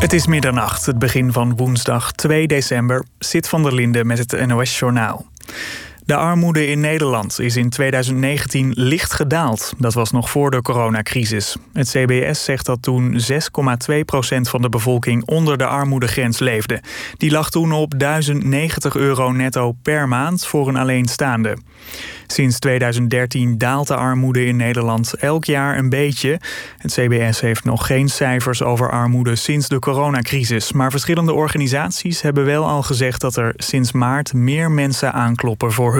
Het is middernacht, het begin van woensdag 2 december. Zit van der Linde met het NOS-journaal. De armoede in Nederland is in 2019 licht gedaald. Dat was nog voor de coronacrisis. Het CBS zegt dat toen 6,2% van de bevolking onder de armoedegrens leefde. Die lag toen op 1090 euro netto per maand voor een alleenstaande. Sinds 2013 daalt de armoede in Nederland elk jaar een beetje. Het CBS heeft nog geen cijfers over armoede sinds de coronacrisis. Maar verschillende organisaties hebben wel al gezegd dat er sinds maart meer mensen aankloppen voor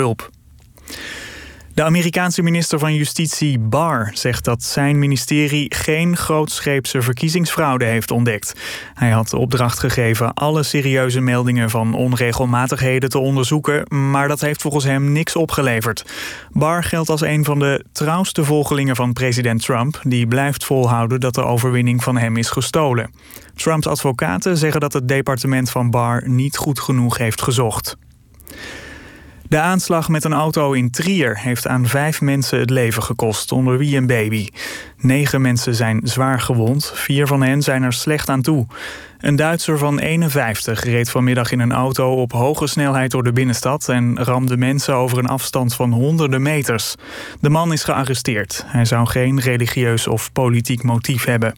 De Amerikaanse minister van Justitie Barr zegt dat zijn ministerie geen grootscheepse verkiezingsfraude heeft ontdekt. Hij had de opdracht gegeven alle serieuze meldingen van onregelmatigheden te onderzoeken, maar dat heeft volgens hem niks opgeleverd. Barr geldt als een van de trouwste volgelingen van president Trump, die blijft volhouden dat de overwinning van hem is gestolen. Trumps advocaten zeggen dat het departement van Barr niet goed genoeg heeft gezocht. De aanslag met een auto in Trier heeft aan vijf mensen het leven gekost, onder wie een baby. Negen mensen zijn zwaar gewond, vier van hen zijn er slecht aan toe. Een Duitser van 51 reed vanmiddag in een auto op hoge snelheid door de binnenstad en ramde mensen over een afstand van honderden meters. De man is gearresteerd. Hij zou geen religieus of politiek motief hebben.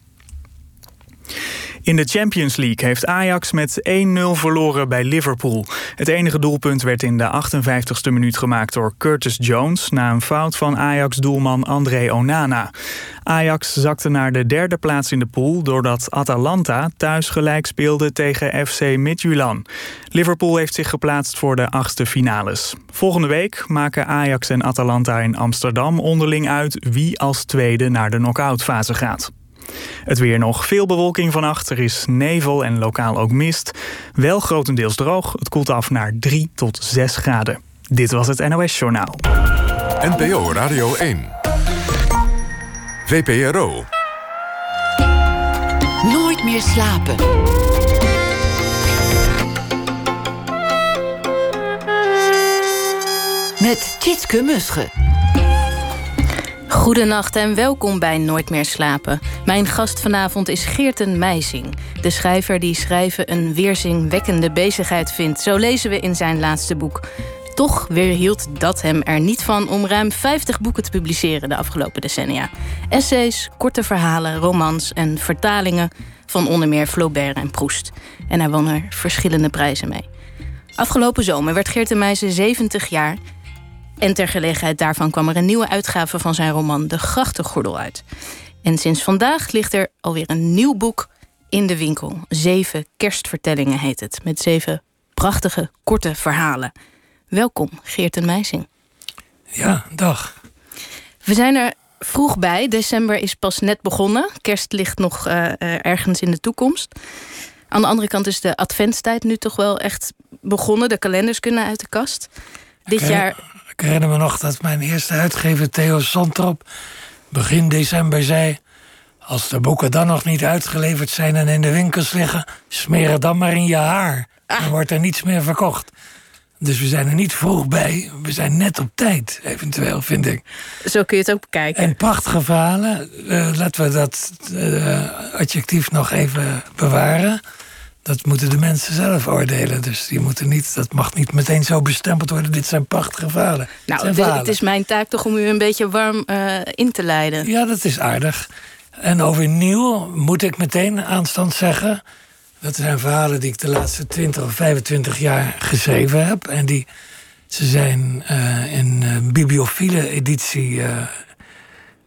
In de Champions League heeft Ajax met 1-0 verloren bij Liverpool. Het enige doelpunt werd in de 58ste minuut gemaakt door Curtis Jones... na een fout van Ajax-doelman André Onana. Ajax zakte naar de derde plaats in de pool... doordat Atalanta thuis gelijk speelde tegen FC Midtjylland. Liverpool heeft zich geplaatst voor de achtste finales. Volgende week maken Ajax en Atalanta in Amsterdam onderling uit... wie als tweede naar de knock-outfase gaat. Het weer nog. Veel bewolking vannacht. Er is nevel en lokaal ook mist. Wel grotendeels droog. Het koelt af naar 3 tot 6 graden. Dit was het NOS Journaal. NPO Radio 1. VPRO. Nooit meer slapen. Met Tjitske Musche. Goedenacht en welkom bij Nooit meer slapen. Mijn gast vanavond is Geerten Meising. De schrijver die schrijven een weerzingwekkende bezigheid vindt. Zo lezen we in zijn laatste boek. Toch weerhield dat hem er niet van om ruim 50 boeken te publiceren de afgelopen decennia. Essays, korte verhalen, romans en vertalingen van onder meer Flaubert en Proust. En hij won er verschillende prijzen mee. Afgelopen zomer werd Geerten Meijsen 70 jaar en ter gelegenheid daarvan kwam er een nieuwe uitgave van zijn roman De Grachtengordel uit. En sinds vandaag ligt er alweer een nieuw boek in de winkel. Zeven kerstvertellingen heet het. Met zeven prachtige, korte verhalen. Welkom, Geert en Meising. Ja, dag. We zijn er vroeg bij. December is pas net begonnen. Kerst ligt nog uh, ergens in de toekomst. Aan de andere kant is de adventstijd nu toch wel echt begonnen. De kalenders kunnen uit de kast. Dit jaar ik herinner me nog dat mijn eerste uitgever Theo Santrop begin december zei... als de boeken dan nog niet uitgeleverd zijn en in de winkels liggen... smeer het dan maar in je haar. Dan ah. wordt er niets meer verkocht. Dus we zijn er niet vroeg bij. We zijn net op tijd, eventueel, vind ik. Zo kun je het ook bekijken. En prachtige verhalen. Uh, laten we dat uh, adjectief nog even bewaren dat moeten de mensen zelf oordelen. Dus die moeten niet, dat mag niet meteen zo bestempeld worden. Dit zijn prachtige verhalen. Nou, het is mijn taak toch om u een beetje warm uh, in te leiden. Ja, dat is aardig. En over nieuw moet ik meteen aanstand zeggen. Dat zijn verhalen die ik de laatste 20 of 25 jaar geschreven heb. En die, ze zijn uh, in uh, bibliophile editie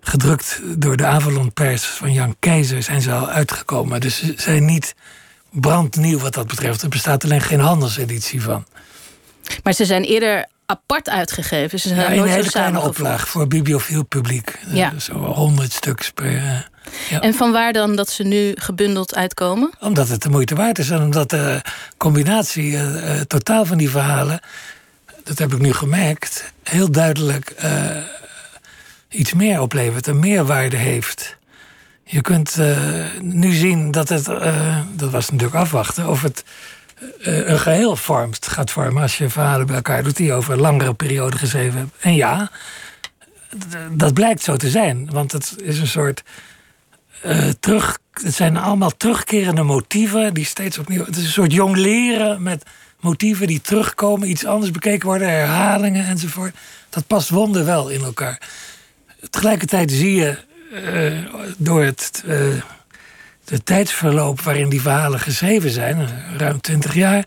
gedrukt door de Avalon Pers van Jan Keizer. Zijn ze al uitgekomen. Dus ze zijn niet brandnieuw wat dat betreft. Er bestaat alleen geen handelseditie van. Maar ze zijn eerder apart uitgegeven. Ze zijn ja, nooit een hele kleine oplaag voor bibliofiel publiek. Ja. Uh, zo honderd stuks per... Uh, ja. En van waar dan dat ze nu gebundeld uitkomen? Omdat het de moeite waard is. En omdat de combinatie uh, totaal van die verhalen... dat heb ik nu gemerkt... heel duidelijk iets meer oplevert. Een meerwaarde heeft. Je kunt uh, nu zien dat het, uh, dat was natuurlijk afwachten, of het uh, een geheel vormt, gaat vormen als je verhalen bij elkaar doet die over een langere periode geschreven hebt. En ja, dat blijkt zo te zijn, want het is een soort het zijn allemaal terugkerende motieven die steeds opnieuw. Het is een soort jong leren met motieven die terugkomen, iets anders bekeken worden, herhalingen enzovoort. Dat past wonderwel in elkaar. Tegelijkertijd zie je uh, door het, de tijdsverloop waarin die verhalen geschreven zijn, ruim twintig jaar,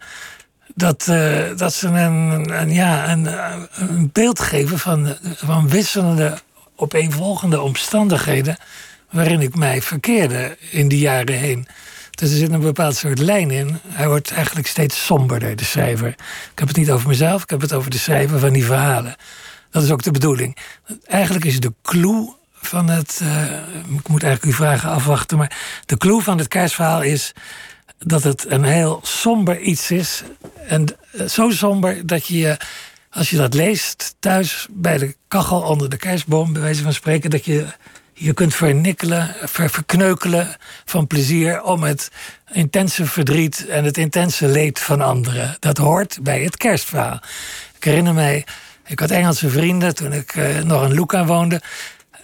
dat, uh, dat ze een, ja, een, een beeld geven van, van wisselende, opeenvolgende omstandigheden waarin ik mij verkeerde in die jaren heen. Dus er zit een bepaald soort lijn in. Hij wordt eigenlijk steeds somberder, de schrijver. Ik heb het niet over mezelf, ik heb het over de schrijver van die verhalen. Dat is ook de bedoeling. Eigenlijk is de clue van het. Uh, ik moet eigenlijk uw vragen afwachten. Maar de clue van het kerstverhaal is dat het een heel somber iets is. En eh, zo somber dat je, als je dat leest thuis bij de kachel onder de kerstboom, bij wijze van spreken, dat je je kunt vernikkelen, ver, verkneukelen van plezier om het intense verdriet en het intense leed van anderen. Dat hoort bij het kerstverhaal. Ik herinner mij, ik had Engelse vrienden toen ik nog in Lucca woonde.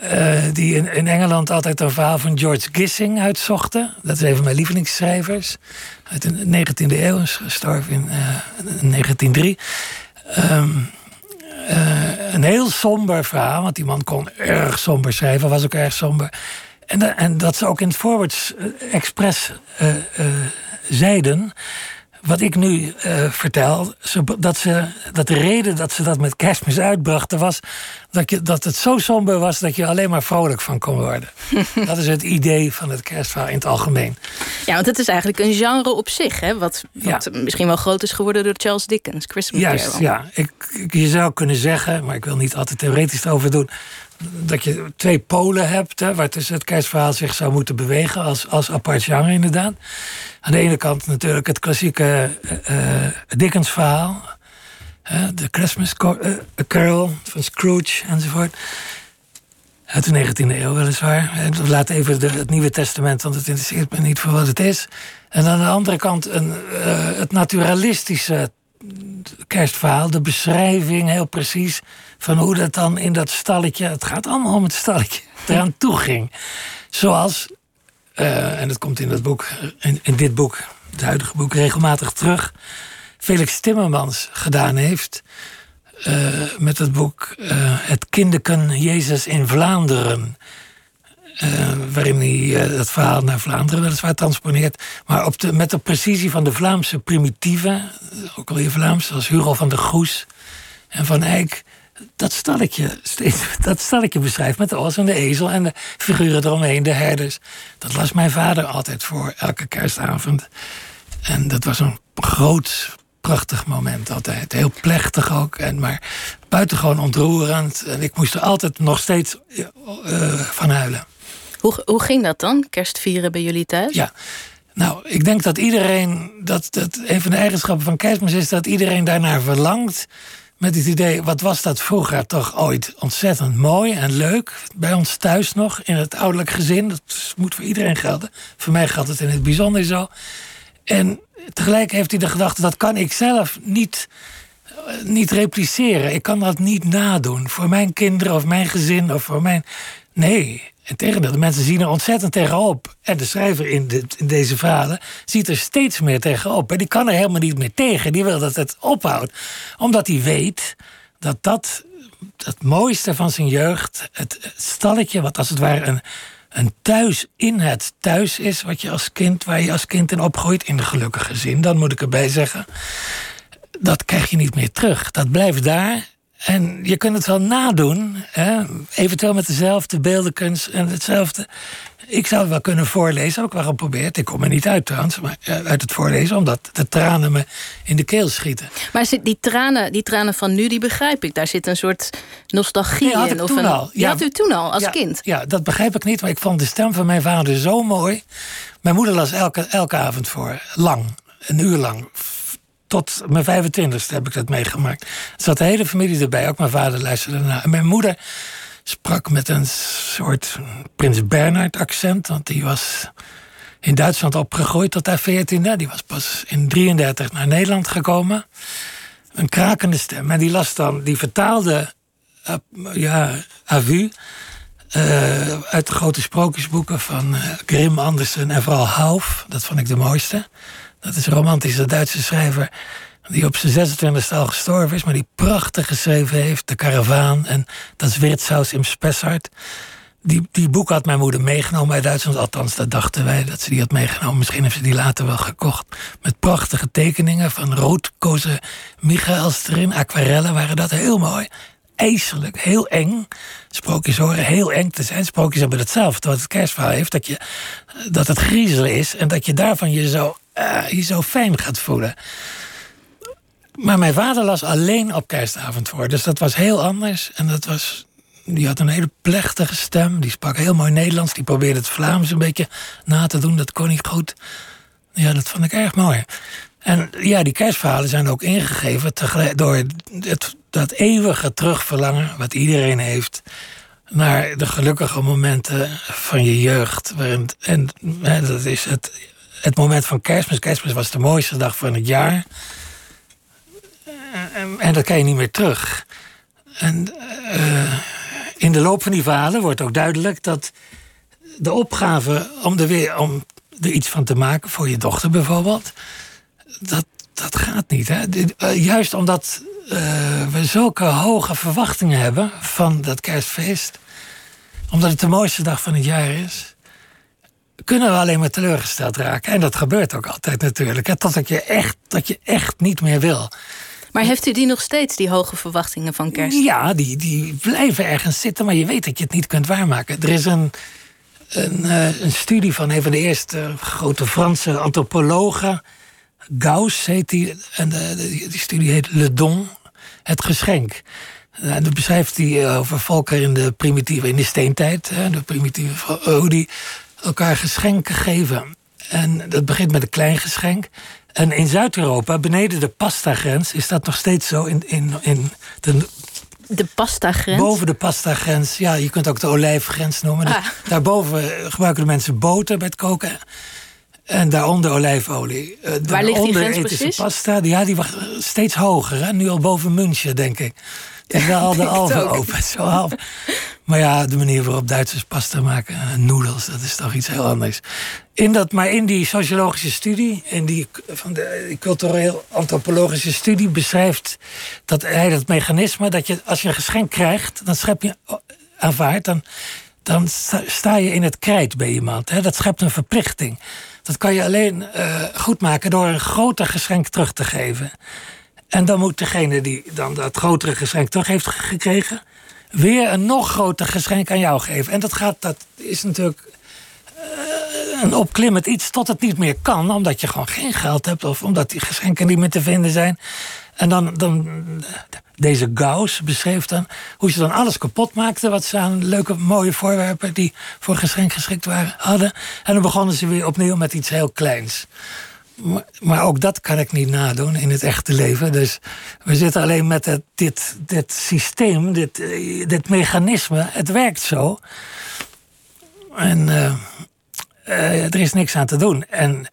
Uh, die in, in, Engeland altijd een verhaal van George Gissing uitzochten. Dat is een van mijn lievelingsschrijvers. Uit de 19e eeuw, is gestorven in, uh, in 1903. Um, uh, een heel somber verhaal, want die man kon erg somber schrijven, was ook erg somber. En, en dat ze ook in het voorwoord expres zeiden wat ik nu uh, vertel, dat, ze, dat de reden dat ze dat met kerstmis uitbrachten was dat, je, dat het zo somber was dat je alleen maar vrolijk van kon worden. dat is het idee van het kerstverhaal in het algemeen. Ja, want het is eigenlijk een genre op zich, hè? wat, wat misschien wel groot is geworden door Charles Dickens, Christmas Juist, Carol. ja. Ik, ik, je zou kunnen zeggen, maar ik wil niet altijd theoretisch erover doen dat je twee polen hebt, hè, waar tussen het kerstverhaal zich zou moeten bewegen als, als apart genre inderdaad. Aan de ene kant natuurlijk het klassieke uh, Dickens verhaal. De Christmas Carol van Scrooge enzovoort. Uit de 19e eeuw weliswaar. Laat even het Nieuwe Testament, want het interesseert me niet voor wat het is. En aan de andere kant een, het naturalistische kerstverhaal. De beschrijving heel precies van hoe dat dan in dat stalletje... het gaat allemaal om het stalletje, eraan toe ging. Zoals, uh, en dat komt in, dat boek, in, dit boek, het huidige boek, regelmatig terug... Felix Timmermans gedaan heeft... Uh, met het boek uh, Het Kindeken Jezus in Vlaanderen. Uh, waarin hij dat verhaal naar Vlaanderen weliswaar transponeert. Maar op de, met de precisie van de Vlaamse primitieven. Ook alweer Vlaams, zoals Hugo van der Goes en Van Eyck dat stalletje, steeds, dat stalletje beschrijft met de os en de ezel en de figuren eromheen, de herders. Dat las mijn vader altijd voor elke kerstavond. En dat was een groot, prachtig moment altijd. Heel plechtig ook, en maar buitengewoon ontroerend. En ik moest er altijd nog steeds uh, van huilen. Hoe, ging dat dan, kerstvieren bij jullie thuis? Ja, nou, ik denk dat iedereen, dat, dat een van de eigenschappen van kerstmis is dat iedereen daarnaar verlangt met het idee, wat was dat vroeger toch ooit ontzettend mooi en leuk. Bij ons thuis nog, in het ouderlijk gezin. Dat moet voor iedereen gelden. Voor mij geldt het in het bijzonder zo. En tegelijk heeft hij de gedachte, dat kan ik zelf niet, eh, niet repliceren. Ik kan dat niet nadoen. Voor mijn kinderen of mijn gezin of voor mijn... Nee, en tegendeel, de mensen zien er ontzettend tegenop. En de schrijver in, in, deze verhalen ziet er steeds meer tegenop. En die kan er helemaal niet meer tegen. Die wil dat het ophoudt. Omdat hij weet dat dat het mooiste van zijn jeugd... het, stalletje, wat als het ware een, een thuis in het thuis is... wat je als kind, waar je als kind in opgroeit, in de gelukkige zin... dan moet ik erbij zeggen, dat krijg je niet meer terug. Dat blijft daar en je kunt het wel nadoen, hè? eventueel met dezelfde beeldenkunst en hetzelfde. Ik zou het wel kunnen voorlezen, heb ik wel geprobeerd. Ik kom er niet uit trouwens, maar uit het voorlezen, omdat de tranen me in de keel schieten. Maar die tranen, die tranen van nu, die begrijp ik. Daar zit een soort nostalgie nee, had in. Ik toen een, al. Ja, had u toen al, als ja, kind? Ja, dat begrijp ik niet, maar ik vond de stem van mijn vader zo mooi. Mijn moeder las elke, elke avond voor, lang, een uur lang tot mijn 25ste heb ik dat meegemaakt. Er zat de hele familie erbij, ook mijn vader luisterde naar. En mijn moeder sprak met een soort Prins Bernhard accent, want die was in Duitsland opgegroeid tot haar 14e. Die was pas in 33 naar Nederland gekomen. Een krakende stem. En die las dan, die vertaalde, uh, ja, à vue, eh, uit de grote sprookjesboeken van uh, Grimm, Andersen en vooral Hauf. Dat vond ik de mooiste. Dat is een romantische Duitse schrijver die op zijn 26e al gestorven is, maar die prachtig geschreven heeft. De Karavaan en dat is Wirtshaus im Spessart. Die, die boek had mijn moeder meegenomen uit Duitsland. Althans, dat dachten wij dat ze die had meegenomen. Misschien heeft ze die later wel gekocht. Met prachtige tekeningen van Roodkozen Michaels erin. Aquarellen waren dat heel mooi. IJselijk, heel eng. Sprookjes horen heel eng te zijn. Sprookjes hebben hetzelfde wat het kerstverhaal heeft. Dat, je, dat het griezelen is en dat je daarvan je zo, uh, je zo fijn gaat voelen. Maar mijn vader las alleen op kerstavond voor. Dus dat was heel anders. En dat was, die had een hele plechtige stem. Die sprak heel mooi Nederlands. Die probeerde het Vlaams een beetje na te doen. Dat kon niet goed. Ja, dat vond ik erg mooi. En ja, die kerstverhalen zijn ook ingegeven door het, dat eeuwige terugverlangen wat iedereen heeft naar de gelukkige momenten van je jeugd. Waarin, en hè, dat is het, het moment van kerstmis. Kerstmis was de mooiste dag van het jaar. En, en dat kan je niet meer terug. En uh, in de loop van die verhalen wordt ook duidelijk dat de opgave om er weer om er iets van te maken voor je dochter bijvoorbeeld, dat, dat gaat niet. Hè? Uh, juist omdat we zulke hoge verwachtingen hebben van dat kerstfeest, omdat het de mooiste dag van het jaar is, kunnen we alleen maar teleurgesteld raken. En dat gebeurt ook altijd natuurlijk. Hè? Totdat je echt, dat je echt niet meer wil. Maar heeft u die nog steeds, die hoge verwachtingen van kerst? Ja, die, die blijven ergens zitten, maar je weet dat je het niet kunt waarmaken. Er is een, een, uh, een studie van een van de eerste grote Franse antropologen. Gauss heet die. En de, de, die studie heet Le Don, het geschenk. En dat beschrijft hij over volken in de primitieve, in de steentijd. De primitieve, hoe die elkaar geschenken geven. En dat begint met een klein geschenk. En in Zuid-Europa, beneden de pasta-grens, is dat nog steeds zo. In, in, in de, de pasta-grens? Boven de pasta-grens. Ja, je kunt ook de olijfgrens noemen. Ah. Daarboven gebruiken de mensen boter bij het koken. En daaronder olijfolie. Uh, Waar ligt die grens precies? pasta. Ja, die was steeds hoger. Hè? Nu al boven München, denk ik. Wel al de Alpen open. Zo half. Maar ja, de manier waarop Duitsers pasta maken, noedels, dat is toch iets heel anders. In dat, maar in die sociologische studie, in die, van de cultureel-antropologische studie, beschrijft dat hij dat mechanisme dat je als je een geschenk krijgt, dan schep je aanvaard, dan, dan sta je in het krijt bij iemand. Hè? Dat schept een verplichting. Dat kan je alleen uh, goed maken door een groter geschenk terug te geven. En dan moet degene die dan dat grotere geschenk terug heeft gekregen, weer een nog groter geschenk aan jou geven. En dat, gaat, dat is natuurlijk uh, een opklimmend iets tot het niet meer kan, omdat je gewoon geen geld hebt of omdat die geschenken niet meer te vinden zijn. En dan, dan deze Gauss beschreef dan hoe ze dan alles kapot maakten wat ze aan leuke, mooie voorwerpen die voor geschenk geschikt waren hadden. En dan begonnen ze weer opnieuw met iets heel kleins. Maar, ook dat kan ik niet nadoen in het echte leven. Dus we zitten alleen met dit, dit systeem, dit, dit mechanisme. Het werkt zo. En uh, uh, er is niks aan te doen. En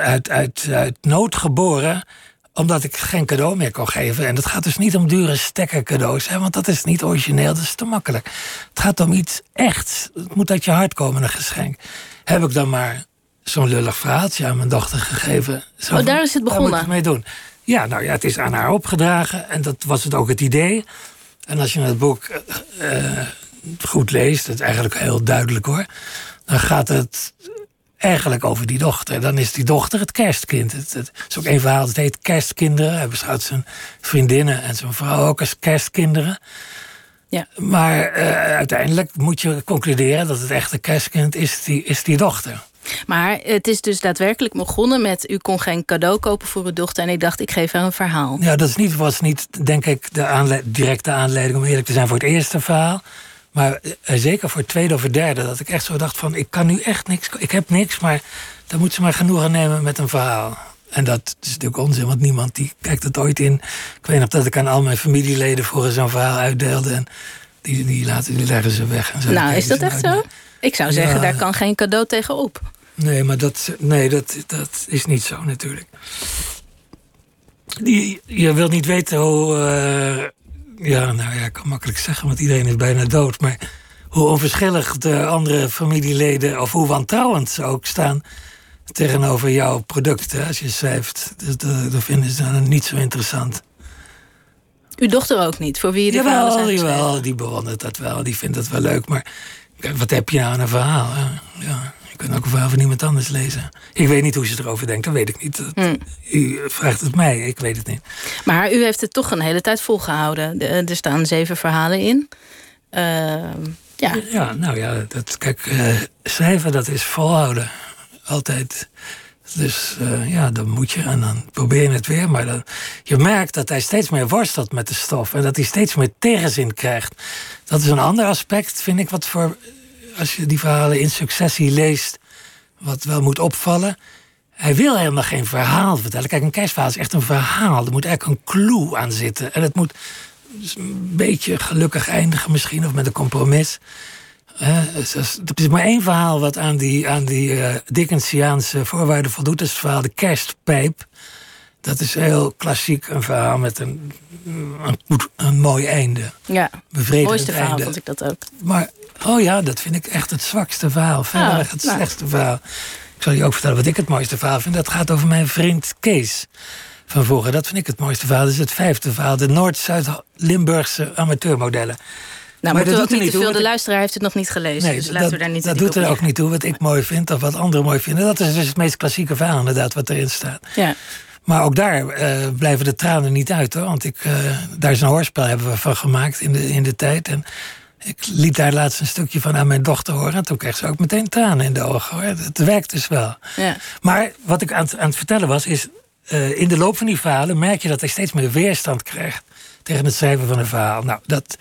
uit, uit nood geboren, omdat ik geen cadeau meer kon geven. En het gaat dus niet om dure stekker cadeaus, hè, want dat is niet origineel, dat is te makkelijk. Het gaat om iets echt. Het moet uit je hart komen, een geschenk. Heb ik dan maar zo'n lullig verhaaltje aan mijn dochter gegeven. Zo oh, daar is het begonnen? Daar mee doen. Ja, nou ja, het is aan haar opgedragen en dat was het ook het idee. En als je het boek uh, goed leest, het is eigenlijk heel duidelijk hoor, dan gaat het eigenlijk over die dochter. Dan is die dochter het kerstkind. Het, het is ook een verhaal, het heet Kerstkinderen. Hij beschouwt zijn vriendinnen en zijn vrouw ook als kerstkinderen. Ja. Maar uh, uiteindelijk moet je concluderen dat het echte kerstkind is die, is die dochter. Maar het is dus daadwerkelijk begonnen met... u kon geen cadeau kopen voor uw dochter... en ik dacht, ik geef haar een verhaal. Ja, dat is niet, was niet, denk ik, de aanle directe aanleiding... om eerlijk te zijn voor het eerste verhaal. Maar eh, zeker voor het tweede of het derde... dat ik echt zo dacht van, ik kan nu echt niks... ik heb niks, maar dan moet ze maar genoegen nemen met een verhaal. En dat is natuurlijk onzin, want niemand die kijkt het ooit in. Ik weet nog dat ik aan al mijn familieleden voor zo'n verhaal uitdeelde... en die, die, laten, die leggen ze weg. En zo, nou, is dat echt zo? Ik zou zeggen, daar kan geen cadeau tegenop. Nee, maar dat, nee, dat, dat is niet zo natuurlijk. Je, je wilt niet weten hoe. Uh, ja, nou ja, ik kan makkelijk zeggen, want iedereen is bijna dood. Maar hoe onverschillig de andere familieleden, of hoe wantrouwend ze ook staan tegenover jouw producten als je schrijft. Dus dat, dat vinden ze dan niet zo interessant. Uw dochter ook niet, voor wie je verhalen zijn jawel, die bewondert dat wel, die vindt dat wel leuk. Maar kijk, wat heb je nou aan een verhaal? Ja, je kunt ook een verhaal van iemand anders lezen. Ik weet niet hoe ze erover denkt, dat weet ik niet. Dat- Hm. U vraagt het mij, ik weet het niet. Maar u heeft het toch een hele tijd volgehouden. De- er staan zeven verhalen in. Ehm, ja, Ja, nou ja, dat, kijk, eh, schrijven dat is volhouden. Altijd. Dus eh, ja, dan moet je en dan probeer je het weer. Maar dan, je merkt dat hij steeds meer worstelt met de stof. En dat hij steeds meer tegenzin krijgt. Dat is een ander aspect, vind ik, wat voor... Als je die verhalen in successie leest, wat wel moet opvallen. Hij wil helemaal geen verhaal vertellen. Kijk, een kerstverhaal is echt een verhaal. Er moet eigenlijk een clue aan zitten. En het moet dus een beetje gelukkig eindigen misschien, of met een compromis. Is- Er is maar één verhaal wat aan die, aan die eh, Dickensiaanse voorwaarden voldoet. Dat is het verhaal De Kerstpijp. Dat is heel klassiek, een verhaal met een, een, goed- een mooi einde. ja. Bevredigend mooiste verhaal einde. vond ik dat ook. Maar, oh ja, dat vind ik echt het zwakste verhaal. Verder Ah, het nou. slechtste verhaal. Ik zal je ook vertellen wat ik het mooiste verhaal vind. Dat gaat over mijn vriend Kees van vroeger. Dat vind ik het mooiste verhaal. Dat is het vijfde verhaal. De Noord-Zuid-Limburgse amateurmodellen. Nou, Maar dat doet er niet toe, De luisteraar heeft het nog niet gelezen. dus laten we daar niet dat doet er ook niet toe wat ik mooi vind of wat anderen mooi vinden. Dat is dus het meest klassieke verhaal inderdaad wat erin staat. Ja. Maar ook daar eh, blijven de tranen niet uit hoor. Want ik, eh, daar is een hoorspel hebben we van gemaakt in de, in de tijd. En ik liet daar laatst een stukje van aan mijn dochter horen. En toen kreeg ze ook meteen tranen in de ogen hoor. Het werkt dus wel. Ja. Maar wat ik aan, het- aan het vertellen was, is eh, in de loop van die verhalen merk je dat hij steeds meer weerstand krijgt tegen het schrijven van een verhaal. Nou, dat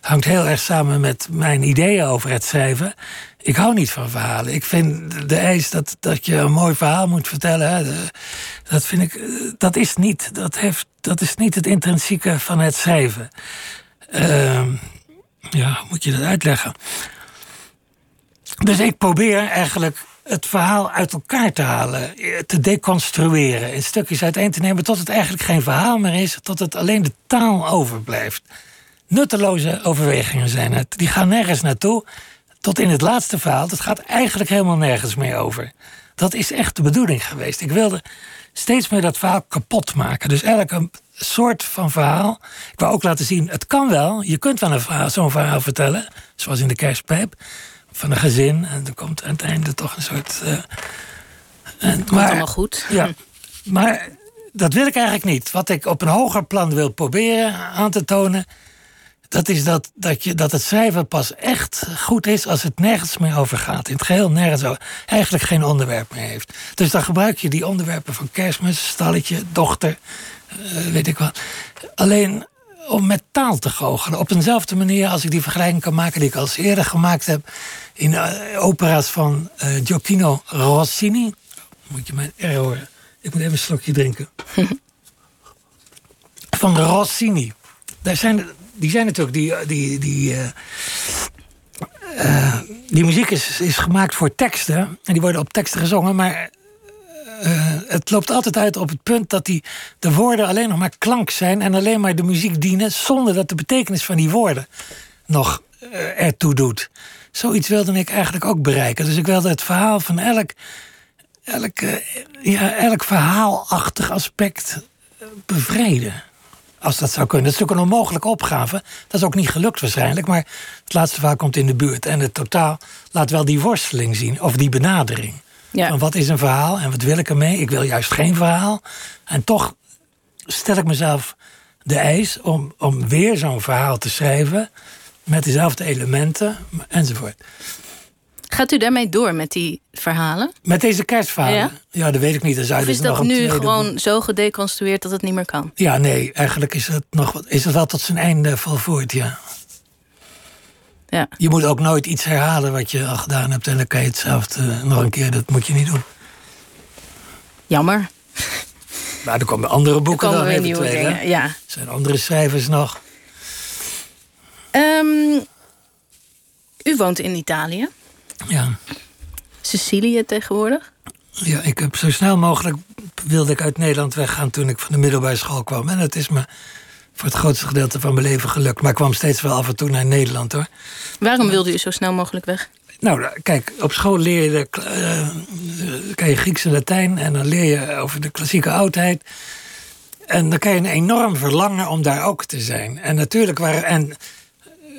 hangt heel erg samen met mijn ideeën over het schrijven. Ik hou niet van verhalen. Ik vind de eis dat, dat je een mooi verhaal moet vertellen, dat vind ik, dat is niet, dat heeft, dat is niet het intrinsieke van het schrijven. Ehm, ja, hoe moet je dat uitleggen? Dus ik probeer eigenlijk het verhaal uit elkaar te halen, eh, te deconstrueren, in stukjes uiteen te nemen, tot het eigenlijk geen verhaal meer is, tot het alleen de taal overblijft. Nutteloze overwegingen zijn het. Die gaan nergens naartoe. Tot in het laatste verhaal, dat gaat eigenlijk helemaal nergens meer over. Dat is echt de bedoeling geweest. Ik wilde steeds meer dat verhaal kapot maken. Dus elke soort van verhaal. Ik wou ook laten zien, het kan wel. Je kunt wel een zo'n verhaal vertellen. Zoals in de kerstpijp. Van een gezin. En er komt aan het einde toch een soort... en, Komt allemaal goed. ja, maar dat wil ik eigenlijk niet. Wat ik op een hoger plan wil proberen aan te tonen... dat is dat, dat, je, dat het schrijven pas echt goed is... als het nergens meer over gaat. In het geheel nergens over. Eigenlijk geen onderwerp meer heeft. Dus dan gebruik je die onderwerpen van kerstmis, stalletje, dochter... eh, weet ik wat. Alleen om met taal te goochelen. Op eenzelfde manier als ik die vergelijking kan maken... die ik al eerder gemaakt heb... in eh, opera's van eh, Gioacchino Rossini... Moet je mijn R horen. Ik moet even een slokje drinken. Van Rossini. Daar zijn, die zijn natuurlijk die. die, die eh, eh, die muziek is, is gemaakt voor teksten. En die worden op teksten gezongen. Maar eh, het loopt altijd uit op het punt dat die, de woorden alleen nog maar klank zijn. En alleen maar de muziek dienen. Zonder dat de betekenis van die woorden nog eh, ertoe doet. Zoiets wilde ik eigenlijk ook bereiken. Dus ik wilde het verhaal van elk elk, eh, ja, elk verhaalachtig aspect eh, bevreden. Als dat zou kunnen. Dat is natuurlijk een onmogelijke opgave. Dat is ook niet gelukt waarschijnlijk. Maar het laatste verhaal komt in de buurt. En het totaal laat wel die worsteling zien. Of die benadering. Ja. Van wat is een verhaal en wat wil ik ermee? Ik wil juist geen verhaal. En toch stel ik mezelf de eis om, om weer zo'n verhaal te schrijven. Met dezelfde elementen enzovoort. Gaat u daarmee door met die verhalen? Met deze kerstverhalen? Ja? Ja, dat weet ik niet. Je Of is dus nog dat nu gewoon zo gedeconstrueerd dat het niet meer kan? Ja, nee, eigenlijk is het, nog, is het wel tot zijn einde volvoerd, ja. Ja. Je moet ook nooit iets herhalen wat je al gedaan hebt... en dan kan je hetzelfde nog een keer, dat moet je niet doen. Jammer. Maar er komen andere Er boeken komen dan weer nieuwe dingen. Ja. Er zijn andere schrijvers nog. Ehm, u woont in Italië. Ja. Sicilië tegenwoordig. ja, ik heb zo snel mogelijk... wilde ik uit Nederland weggaan toen ik van de middelbare school kwam. En het is me voor het grootste gedeelte van mijn leven gelukt. Maar ik kwam steeds wel af en toe naar Nederland hoor. Waarom wilde u zo snel mogelijk weg? Nou, kijk, op school leer je, de, uh, kan je Grieks en Latijn en dan leer je over de klassieke oudheid. En dan krijg je een enorm verlangen om daar ook te zijn. En natuurlijk waren. En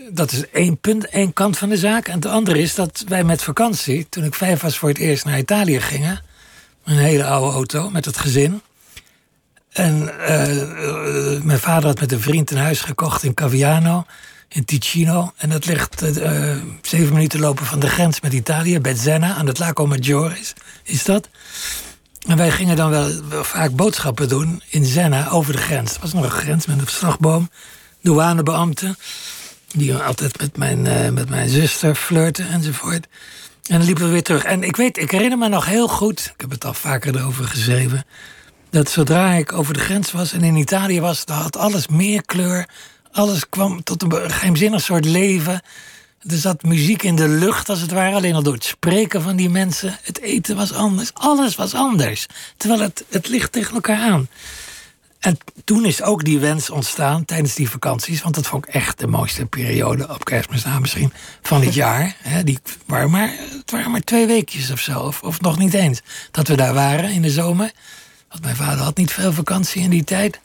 dat is één punt, één kant van de zaak. En het andere is dat wij met vakantie, toen ik vijf was voor het eerst naar Italië gingen. Een hele oude auto met het gezin. En uh, mijn vader had met een vriend een huis gekocht in Caviano, in Ticino. En dat ligt uh, zeven minuten lopen van de grens met Italië, Bezzena, aan het Lago Maggiore is, is dat. En wij gingen dan wel, vaak boodschappen doen in Zenna over de grens. Er was nog een grens met een slagboom, douanebeambten. Die altijd met mijn, met mijn zuster flirten enzovoort. En dan liepen we weer terug. En ik weet, ik herinner me nog heel goed, ik heb het al vaker erover geschreven dat zodra ik over de grens was en in Italië was, dan had alles meer kleur. Alles kwam tot een geheimzinnig soort leven. Er zat muziek in de lucht, als het ware. Alleen al door het spreken van die mensen. Het eten was anders. Alles was anders. Terwijl het, het ligt tegen elkaar aan. En toen is ook die wens ontstaan tijdens die vakanties. Want dat vond ik echt de mooiste periode op kerstmisnaam misschien van het jaar. die waren maar, het waren maar twee weekjes of zo. Of, of nog niet eens. Dat we daar waren in de zomer. Want mijn vader had niet veel vakantie in die tijd.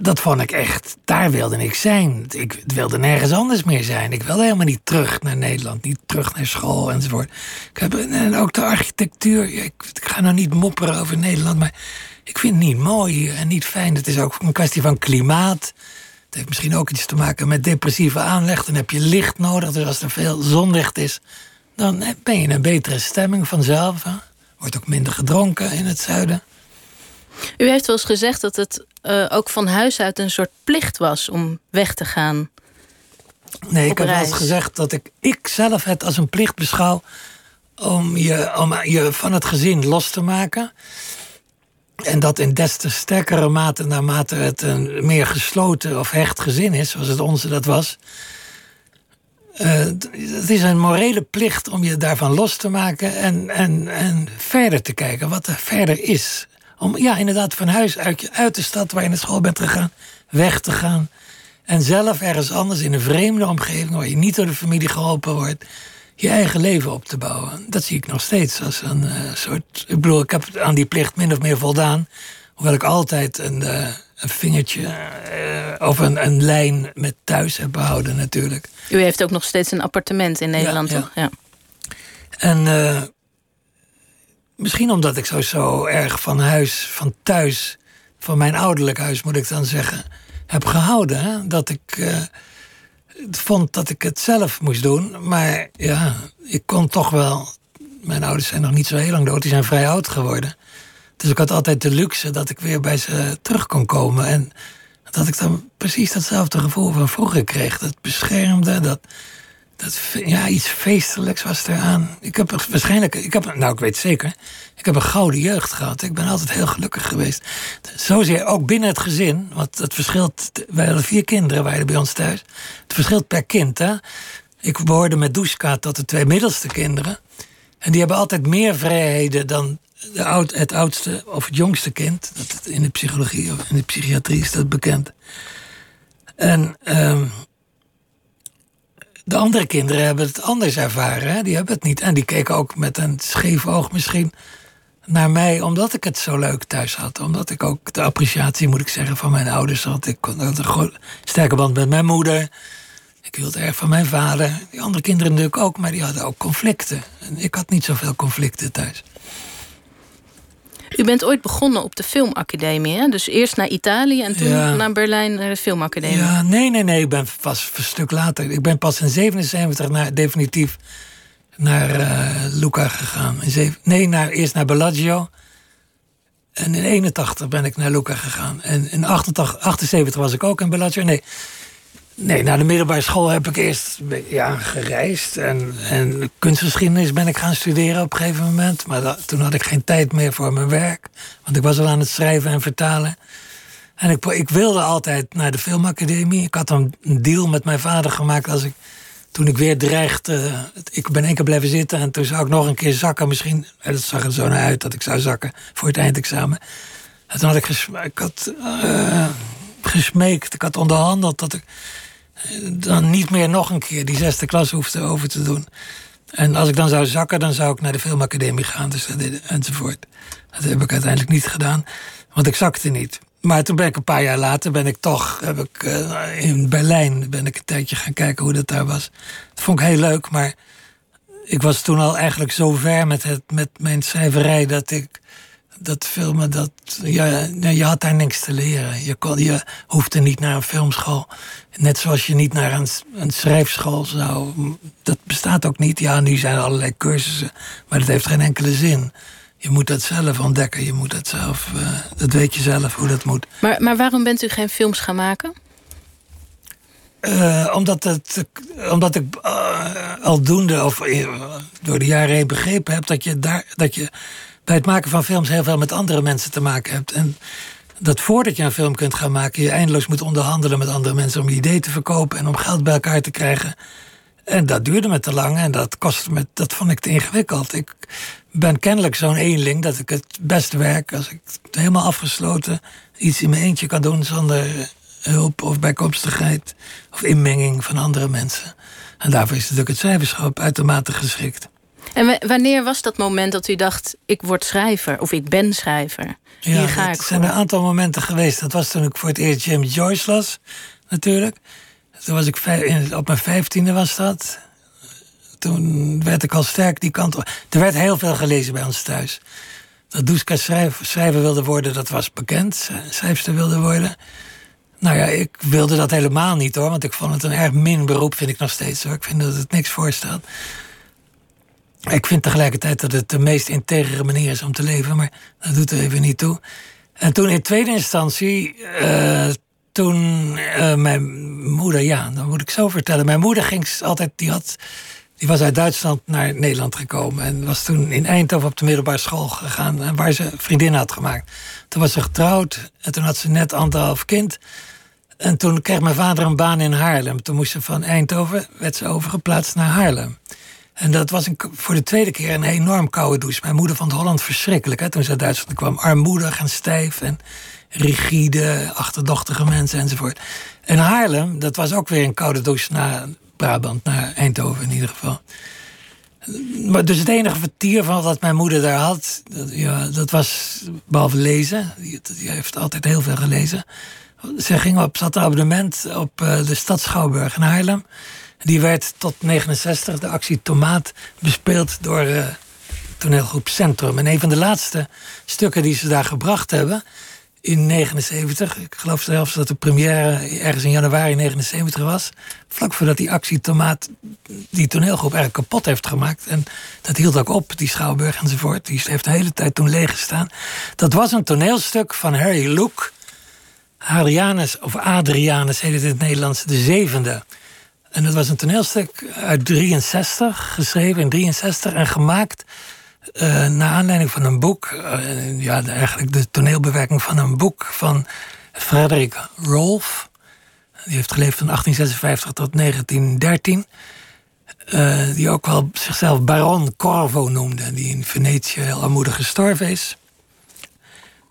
Dat vond ik echt, daar wilde ik zijn. Ik wilde nergens anders meer zijn. Ik wilde helemaal niet terug naar Nederland, niet terug naar school enzovoort. Ik heb, en ook de architectuur. Ik, ik ga nou niet mopperen over Nederland, maar ik vind het niet mooi en niet fijn. Het is ook een kwestie van klimaat. Het heeft misschien ook iets te maken met depressieve aanleg. Dan heb je licht nodig. Dus als er veel zonlicht is, dan ben je in een betere stemming vanzelf. Wordt ook minder gedronken in het zuiden. U heeft wel eens gezegd dat het uh, ook van huis uit een soort plicht was om weg te gaan. Nee, ik heb wel eens gezegd dat ik, ik zelf het als een plicht beschouw om je, om je van het gezin los te maken. En dat in des te sterkere mate, naarmate het een meer gesloten of hecht gezin is, zoals het onze dat was. Uh, het is een morele plicht om je daarvan los te maken en, en, en verder te kijken wat er verder is. Om ja, inderdaad van huis uit, uit de stad waar je naar school bent gegaan, weg te gaan. En zelf ergens anders in een vreemde omgeving waar je niet door de familie geholpen wordt, je eigen leven op te bouwen. Dat zie ik nog steeds als een uh, soort. Ik bedoel, ik heb aan die plicht min of meer voldaan. Hoewel ik altijd een, uh, een vingertje uh, of een, een lijn met thuis heb behouden, natuurlijk. U heeft ook nog steeds een appartement in Nederland, ja, toch? Ja. En Misschien omdat ik zo, zo erg van huis, van thuis, van mijn ouderlijk huis moet ik dan zeggen, heb gehouden. Dat ik uh, vond dat ik het zelf moest doen. Maar ja, ik kon toch wel. Mijn ouders zijn nog niet zo heel lang dood, die zijn vrij oud geworden. Dus ik had altijd de luxe dat ik weer bij ze terug kon komen. En dat ik dan precies datzelfde gevoel van vroeger kreeg. Dat beschermde, dat, dat, ja, iets feestelijks was eraan. Ik heb waarschijnlijk, ik heb, nou ik weet zeker, ik heb een gouden jeugd gehad. Ik ben altijd heel gelukkig geweest. Zozeer ook binnen het gezin, want het verschilt, wij hadden vier kinderen waren bij ons thuis. Het verschilt per kind, hè. Ik behoorde met Duska tot de twee middelste kinderen. En die hebben altijd meer vrijheden dan de oud, het oudste of het jongste kind. Dat in de psychologie of in de psychiatrie is dat bekend. En um, de andere kinderen hebben het anders ervaren. Hè? Die hebben het niet. En die keken ook met een scheef oog misschien naar mij, omdat ik het zo leuk thuis had. Omdat ik ook de appreciatie, moet ik zeggen, van mijn ouders had. Ik had een sterke band met mijn moeder. Ik hield erg van mijn vader. Die andere kinderen natuurlijk ook, maar die hadden ook conflicten. En ik had niet zoveel conflicten thuis. U bent ooit begonnen op de filmacademie, hè? Dus eerst naar Italië en toen naar Berlijn naar de filmacademie. Ja, nee, nee, nee. Ik ben pas een stuk later. Ik ben pas in 77 naar, definitief naar uh, Luca gegaan. In nee, naar, eerst naar Bellagio. En in 81 ben ik naar Luca gegaan. En in 88, 78 was ik ook in Bellagio. Nee, Nee, na de middelbare school heb ik eerst ja, gereisd. En, en kunstgeschiedenis ben ik gaan studeren op een gegeven moment. Maar toen had ik geen tijd meer voor mijn werk. Want ik was al aan het schrijven en vertalen. En ik, ik wilde altijd naar de filmacademie. Ik had een deal met mijn vader gemaakt als ik... Toen ik weer dreigde, ik ben één keer blijven zitten en toen zou ik nog een keer zakken. Misschien, dat zag er zo naar uit dat ik zou zakken voor het eindexamen. En toen had ik, ik had, uh, gesmeekt, ik had onderhandeld dat ik dan niet meer nog een keer die zesde klas hoefde over te doen. En als ik dan zou zakken, dan zou ik naar de filmacademie gaan, dus enzovoort. Dat heb ik uiteindelijk niet gedaan, want ik zakte niet. Maar toen ben ik een paar jaar later, ben ik toch, heb ik, uh, in Berlijn ben ik een tijdje gaan kijken hoe dat daar was. Dat vond ik heel leuk, maar ik was toen al eigenlijk zo ver met, het, met mijn schrijverij dat ik dat filmen, dat, ja, je had daar niks te leren. Je, kon, je hoefde niet naar een filmschool. Net zoals je niet naar een, een schrijfschool zou. Dat bestaat ook niet. Ja, nu zijn er allerlei cursussen, maar dat heeft geen enkele zin. Je moet dat zelf ontdekken. Je moet dat zelf. Uh, dat weet je zelf hoe dat moet. Maar, maar waarom bent u geen films gaan maken? Uh, omdat, het, omdat ik uh, aldoende, of door de jaren heen begrepen heb dat je, daar, dat je bij het maken van films heel veel met andere mensen te maken hebt. En dat voordat je een film kunt gaan maken, je eindeloos moet onderhandelen met andere mensen om je idee te verkopen en om geld bij elkaar te krijgen. En dat duurde me te lang en dat kostte me, dat vond ik te ingewikkeld. Ik ben kennelijk zo'n eenling dat ik het beste werk als ik helemaal afgesloten iets in mijn eentje kan doen zonder hulp of bijkomstigheid of inmenging van andere mensen. En daarvoor is natuurlijk het schrijverschap uitermate geschikt. En wanneer was dat moment dat u dacht: ik word schrijver of ik ben schrijver? Hier ja, ga ik. Er zijn een aantal momenten geweest. Dat was toen ik voor het eerst James Joyce las, natuurlijk. Toen was ik op mijn vijftiende was dat. Toen werd ik al sterk die kant op. Er werd heel veel gelezen bij ons thuis. Dat Duska schrijver, schrijver wilde worden, dat was bekend. Schrijfster wilde worden. Nou ja, ik wilde dat helemaal niet hoor. Want ik vond het een erg min beroep, vind ik nog steeds hoor. Ik vind dat het niks voorstelt. Ik vind tegelijkertijd dat het de meest integere manier is om te leven, maar dat doet er even niet toe. En toen in tweede instantie, uh, toen uh, mijn moeder, ja, dan moet ik zo vertellen. Mijn moeder ging altijd, die, had, die was uit Duitsland naar Nederland gekomen. En was toen in Eindhoven op de middelbare school gegaan, waar ze vriendinnen had gemaakt. Toen was ze getrouwd en toen had ze net anderhalf kind. En toen kreeg mijn vader een baan in Haarlem. Toen moest ze van Eindhoven, werd ze overgeplaatst naar Haarlem. En dat was een, voor de tweede keer een enorm koude douche. Mijn moeder vond Holland verschrikkelijk. Hè, toen ze uit Duitsland kwam. Armoedig en stijf en rigide, achterdochtige mensen enzovoort. En Haarlem, dat was ook weer een koude douche naar Brabant, naar Eindhoven in ieder geval. Maar dus het enige vertier van wat mijn moeder daar had, dat, ja, dat was behalve lezen. Die, heeft altijd heel veel gelezen. Ze ging op, zat een abonnement op uh, de stad Schouwburg in Haarlem. Die werd tot 69, de actie Tomaat, bespeeld door uh, toneelgroep Centrum. En een van de laatste stukken die ze daar gebracht hebben in 79, ik geloof zelfs dat de première ergens in januari 79 was, vlak voordat die actie Tomaat die toneelgroep eigenlijk kapot heeft gemaakt. En dat hield ook op, die Schouwburg enzovoort. Die heeft de hele tijd toen leeg gestaan. Dat was een toneelstuk van Harry Loek. Adrianus, of Adrianus heet het in het Nederlands, de zevende. En dat was een toneelstuk uit 63, geschreven in 63 en gemaakt uh, naar aanleiding van een boek. Uh, ja, eigenlijk de toneelbewerking van een boek van Frederik Rolf. Die heeft geleefd van 1856 tot 1913. Uh, die ook wel zichzelf Baron Corvo noemde. Die in Venetië heel armoedig gestorven is.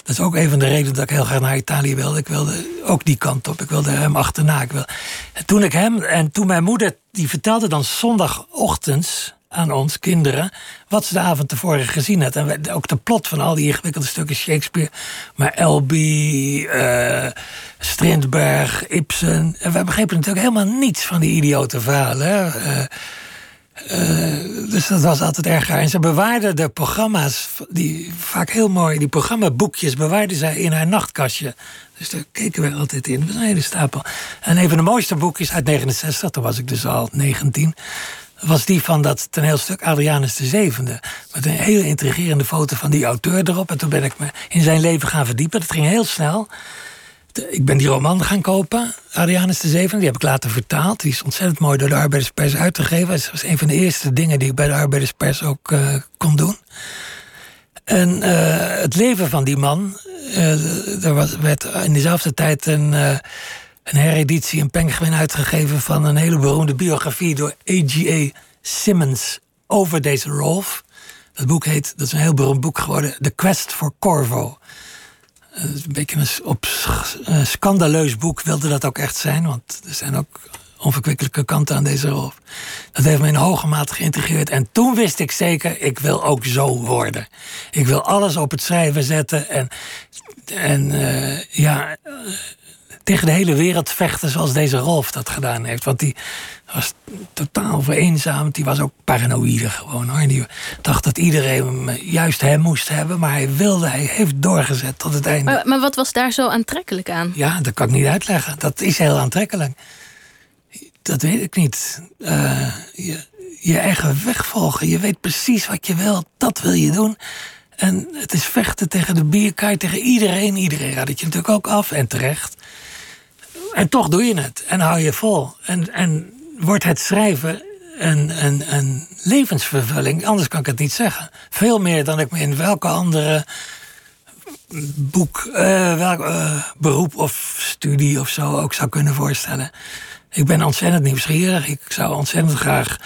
Dat is ook een van de redenen dat ik heel graag naar Italië wilde. Ik wilde ook die kant op. Ik wilde hem achterna. Ik wilde... En toen ik hem en toen mijn moeder, die vertelde dan zondagochtends aan ons kinderen wat ze de avond tevoren gezien had. En ook de plot van al die ingewikkelde stukken Shakespeare. Maar Elby, uh, Strindberg, Ibsen. En we begrepen natuurlijk helemaal niets van die idiote verhalen. Uh, uh, dus dat was altijd erg raar. En ze bewaarde de programma's, die vaak heel mooi, die programmaboekjes bewaarde zij in haar nachtkastje. Dus daar keken we altijd in. Dat was een hele stapel. En een van de mooiste boekjes uit 69, toen was ik dus al 19, was die van dat toneelstuk Adrianus de Zevende. Met een hele intrigerende foto van die auteur erop. En toen ben ik me in zijn leven gaan verdiepen. Dat ging heel snel ik ben die roman gaan kopen, Arianus de Zeven. Die heb ik later vertaald. Die is ontzettend mooi door de Arbeiderspers uitgegeven. Dat was een van de eerste dingen die ik bij de Arbeiderspers ook uh, kon doen. En uh, het leven van die man. Uh, er was, werd in dezelfde tijd een, een hereditie, een penguin uitgegeven van een hele beroemde biografie door A.G.A. Simmons over deze Rolf. Dat boek heet, dat is een heel beroemd boek geworden, The Quest for Corvo. Een beetje een op scandaleus boek wilde dat ook echt zijn. Want er zijn ook onverkwikkelijke kanten aan deze rol. Dat heeft me in hoge mate geïntegreerd. En toen wist ik zeker, ik wil ook zo worden. Ik wil alles op het schrijven zetten. En, en uh, ja, tegen de hele wereld vechten zoals deze Rolf dat gedaan heeft. Want die was totaal vereenzaamd. Die was ook paranoïde gewoon hoor. Die dacht dat iedereen juist hem moest hebben. Maar hij wilde, hij heeft doorgezet tot het einde. Maar, maar wat was daar zo aantrekkelijk aan? Ja, dat kan ik niet uitleggen. Dat is heel aantrekkelijk. Dat weet ik niet. Uh, je, je eigen weg volgen. Je weet precies wat je wil. Dat wil je doen. En het is vechten tegen de bierkaart, tegen iedereen. Iedereen raadt het je natuurlijk ook af en terecht. En toch doe je het en hou je vol. En, en wordt het schrijven een, een, een levensvervulling. Anders kan ik het niet zeggen. Veel meer dan ik me in welke andere boek, uh, welk uh, beroep of studie of zo ook zou kunnen voorstellen. Ik ben ontzettend nieuwsgierig. Ik zou ontzettend graag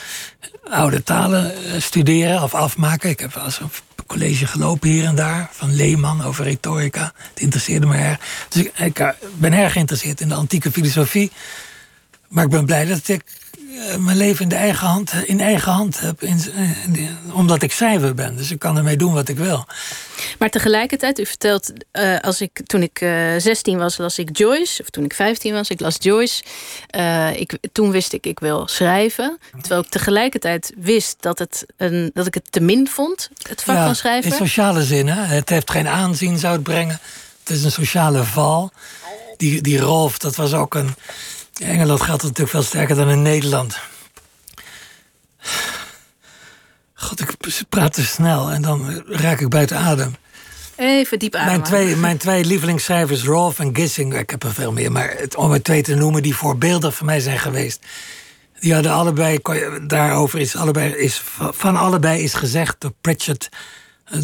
oude talen eh, studeren of afmaken. Ik heb wel eens een college gelopen hier en daar van Leeman over retorica. Het interesseerde me erg. Dus ik, ik eh, ben erg geïnteresseerd in de antieke filosofie. Maar ik ben blij dat ik mijn leven in, de eigen hand, in eigen hand heb. In, omdat ik schrijver ben. Dus ik kan ermee doen wat ik wil. Maar tegelijkertijd, u vertelt, uh, als ik, toen ik uh, 16 was, las ik Joyce. Of toen ik 15 was, ik las Joyce. Uh, ik, toen wist ik, ik wil schrijven. Terwijl ik tegelijkertijd wist dat, het een, dat ik het te min vond, het vak van schrijven. In sociale zin, hè? Het heeft geen aanzien, zou het brengen. Het is een sociale val. Die, die Rolf, dat was ook een in Engeland gaat het natuurlijk veel sterker dan in Nederland. God, ik praat te snel en dan raak ik buiten adem. Even diep ademen. Mijn twee, mijn twee lievelingsschrijvers, Rolf en Gissing, ik heb er veel meer, maar het, om er twee te noemen die voorbeeldig voor mij zijn geweest. Die hadden allebei, daarover is, allebei, is van allebei is gezegd door Pritchard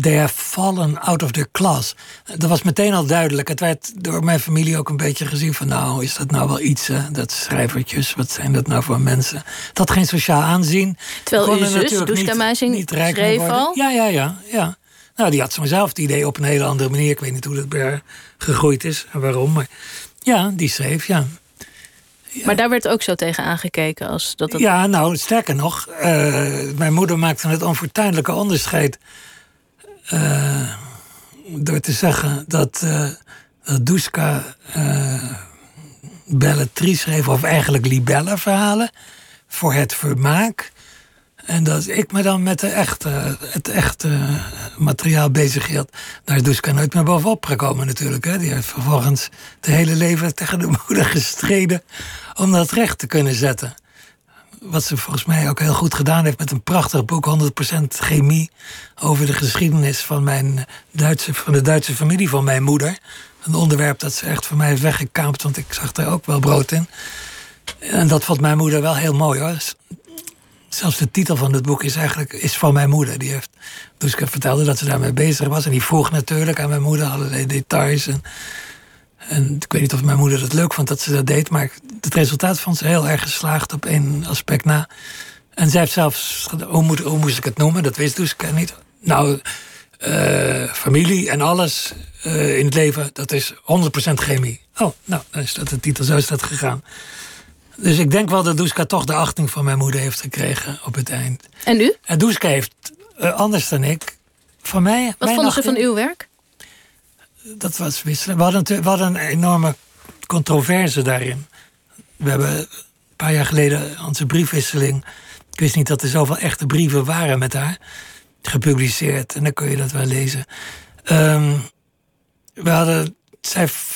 They have fallen out of their class. Dat was meteen al duidelijk. Het werd door mijn familie ook een beetje gezien van... nou, is dat nou wel iets, hè? dat schrijvertjes, wat zijn dat nou voor mensen? Dat had geen sociaal aanzien. Terwijl uw zus, Duska Meising, schreef al? Ja, ja, ja, ja. Nou, die had zo'nzelf het idee op een hele andere manier. Ik weet niet hoe dat bij haar gegroeid is en waarom. Maar ja, die schreef, ja. Maar daar werd ook zo tegen aangekeken als dat... Het... Ja, nou, sterker nog. Uh, mijn moeder maakte het onfortuinlijke onderscheid uh, door te zeggen dat, uh, Duska uh, belletrie schreef, of eigenlijk libelle-verhalen, voor het vermaak. En dat ik me dan met de echte, het echte materiaal bezig hield. Daar is Duska nooit meer bovenop gekomen natuurlijk. Hè. Die heeft vervolgens het hele leven tegen de moeder gestreden om dat recht te kunnen zetten wat ze volgens mij ook heel goed gedaan heeft met een prachtig boek, 100% chemie, over de geschiedenis van, mijn Duitse, van de Duitse familie van mijn moeder. Een onderwerp dat ze echt voor mij heeft weggekaapt, want ik zag daar ook wel brood in. En dat vond mijn moeder wel heel mooi hoor. Zelfs de titel van het boek is eigenlijk is van mijn moeder. Die heeft, dus ik vertelde dat ze daarmee bezig was. En die vroeg natuurlijk aan mijn moeder allerlei details. En en ik weet niet of mijn moeder het leuk vond dat ze dat deed, maar het resultaat vond ze heel erg geslaagd op één aspect na. En zij heeft zelfs, hoe, moet, hoe moest ik het noemen? Dat wist dus ik niet. Nou, uh, familie en alles uh, in het leven, dat is 100% chemie. Oh, nou, dan is dat de titel, zo is dat gegaan. Dus ik denk wel dat Duska toch de achting van mijn moeder heeft gekregen op het eind. En u? En Duska heeft, uh, anders dan ik, van mij... Wat vonden ze van uw werk? Dat was wisselen. We hadden, een enorme controverse daarin. We hebben een paar jaar geleden onze briefwisseling. Ik wist niet dat er zoveel echte brieven waren met haar. Gepubliceerd. En dan kun je dat wel lezen. Um, we hadden,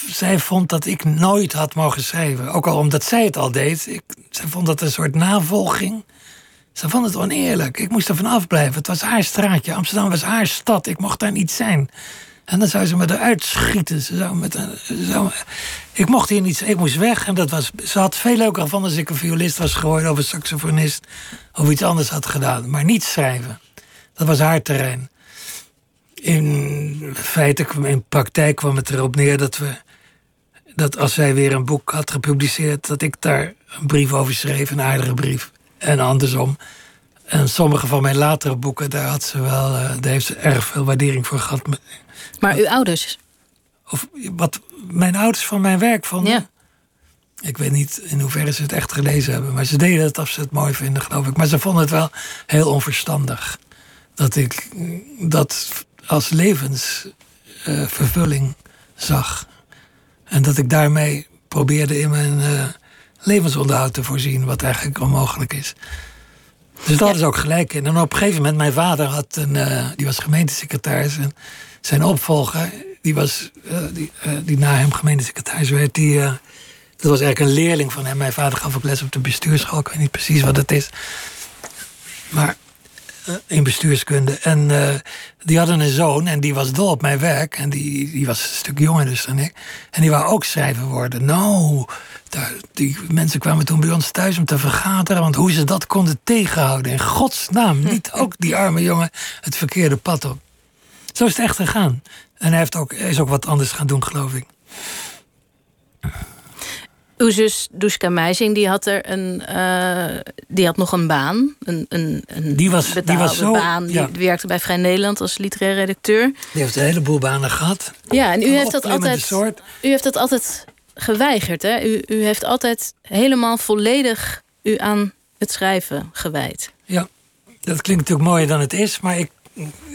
zij, vond dat ik nooit had mogen schrijven. Ook al omdat zij het al deed. Ik, zij vond dat een soort navolging. Ze vond het oneerlijk. Ik moest er van afblijven. Het was haar straatje. Amsterdam was haar stad. Ik mocht daar niet zijn. En dan zou ze me eruit schieten. Ze zou met een, ik mocht hier niet, ik moest weg. En dat was, ze had veel leuker van als ik een violist was geworden, of een saxofonist, of iets anders had gedaan. Maar niet schrijven. Dat was haar terrein. In feite, in praktijk kwam het erop neer dat we. Dat als zij weer een boek had gepubliceerd, dat ik daar een brief over schreef, een aardige brief. En andersom. En sommige van mijn latere boeken, daar had ze wel, uh, daar heeft ze erg veel waardering voor gehad. Maar uw ouders? Of wat mijn ouders van mijn werk vonden. Ja. Ik weet niet in hoeverre ze het echt gelezen hebben. Maar ze deden het als ze het mooi vinden, geloof ik. Maar ze vonden het wel heel onverstandig. Dat ik dat als levensvervulling zag. En dat ik daarmee probeerde in mijn eh, levensonderhoud te voorzien. Wat eigenlijk onmogelijk is. Dus dat is ook gelijk in. En op een gegeven moment, mijn vader had een, eh, die was gemeentesecretaris. En zijn opvolger, die, was, eh, die, eh, die na hem gemeentesecretaris werd, die, eh, dat was eigenlijk een leerling van hem. Mijn vader gaf ook les op de bestuursschool. Ik weet niet precies wat het is. Maar in bestuurskunde. En die hadden een zoon en die was dol op mijn werk. En die, die was een stuk jonger dus dan ik. En die wou ook schrijver worden. Nou, die mensen kwamen toen bij ons thuis om te vergaderen. Want hoe ze dat konden tegenhouden. In godsnaam, niet ook die arme jongen het verkeerde pad op. Zo is het echt gegaan. En hij heeft ook, is ook wat anders gaan doen, geloof ik. Uw zus Duska Meijsing, die had er een, eh, die had nog een baan. Een, een, een Die was- die was zo- baan. Die ja. werkte bij Vrij Nederland als literair redacteur. Die heeft een heleboel banen gehad. Ja, en u Een heeft dat altijd, soort. u heeft dat altijd geweigerd. Hè? U, u heeft altijd helemaal volledig u aan het schrijven gewijd. Ja, dat klinkt natuurlijk mooier dan het is, maar ik,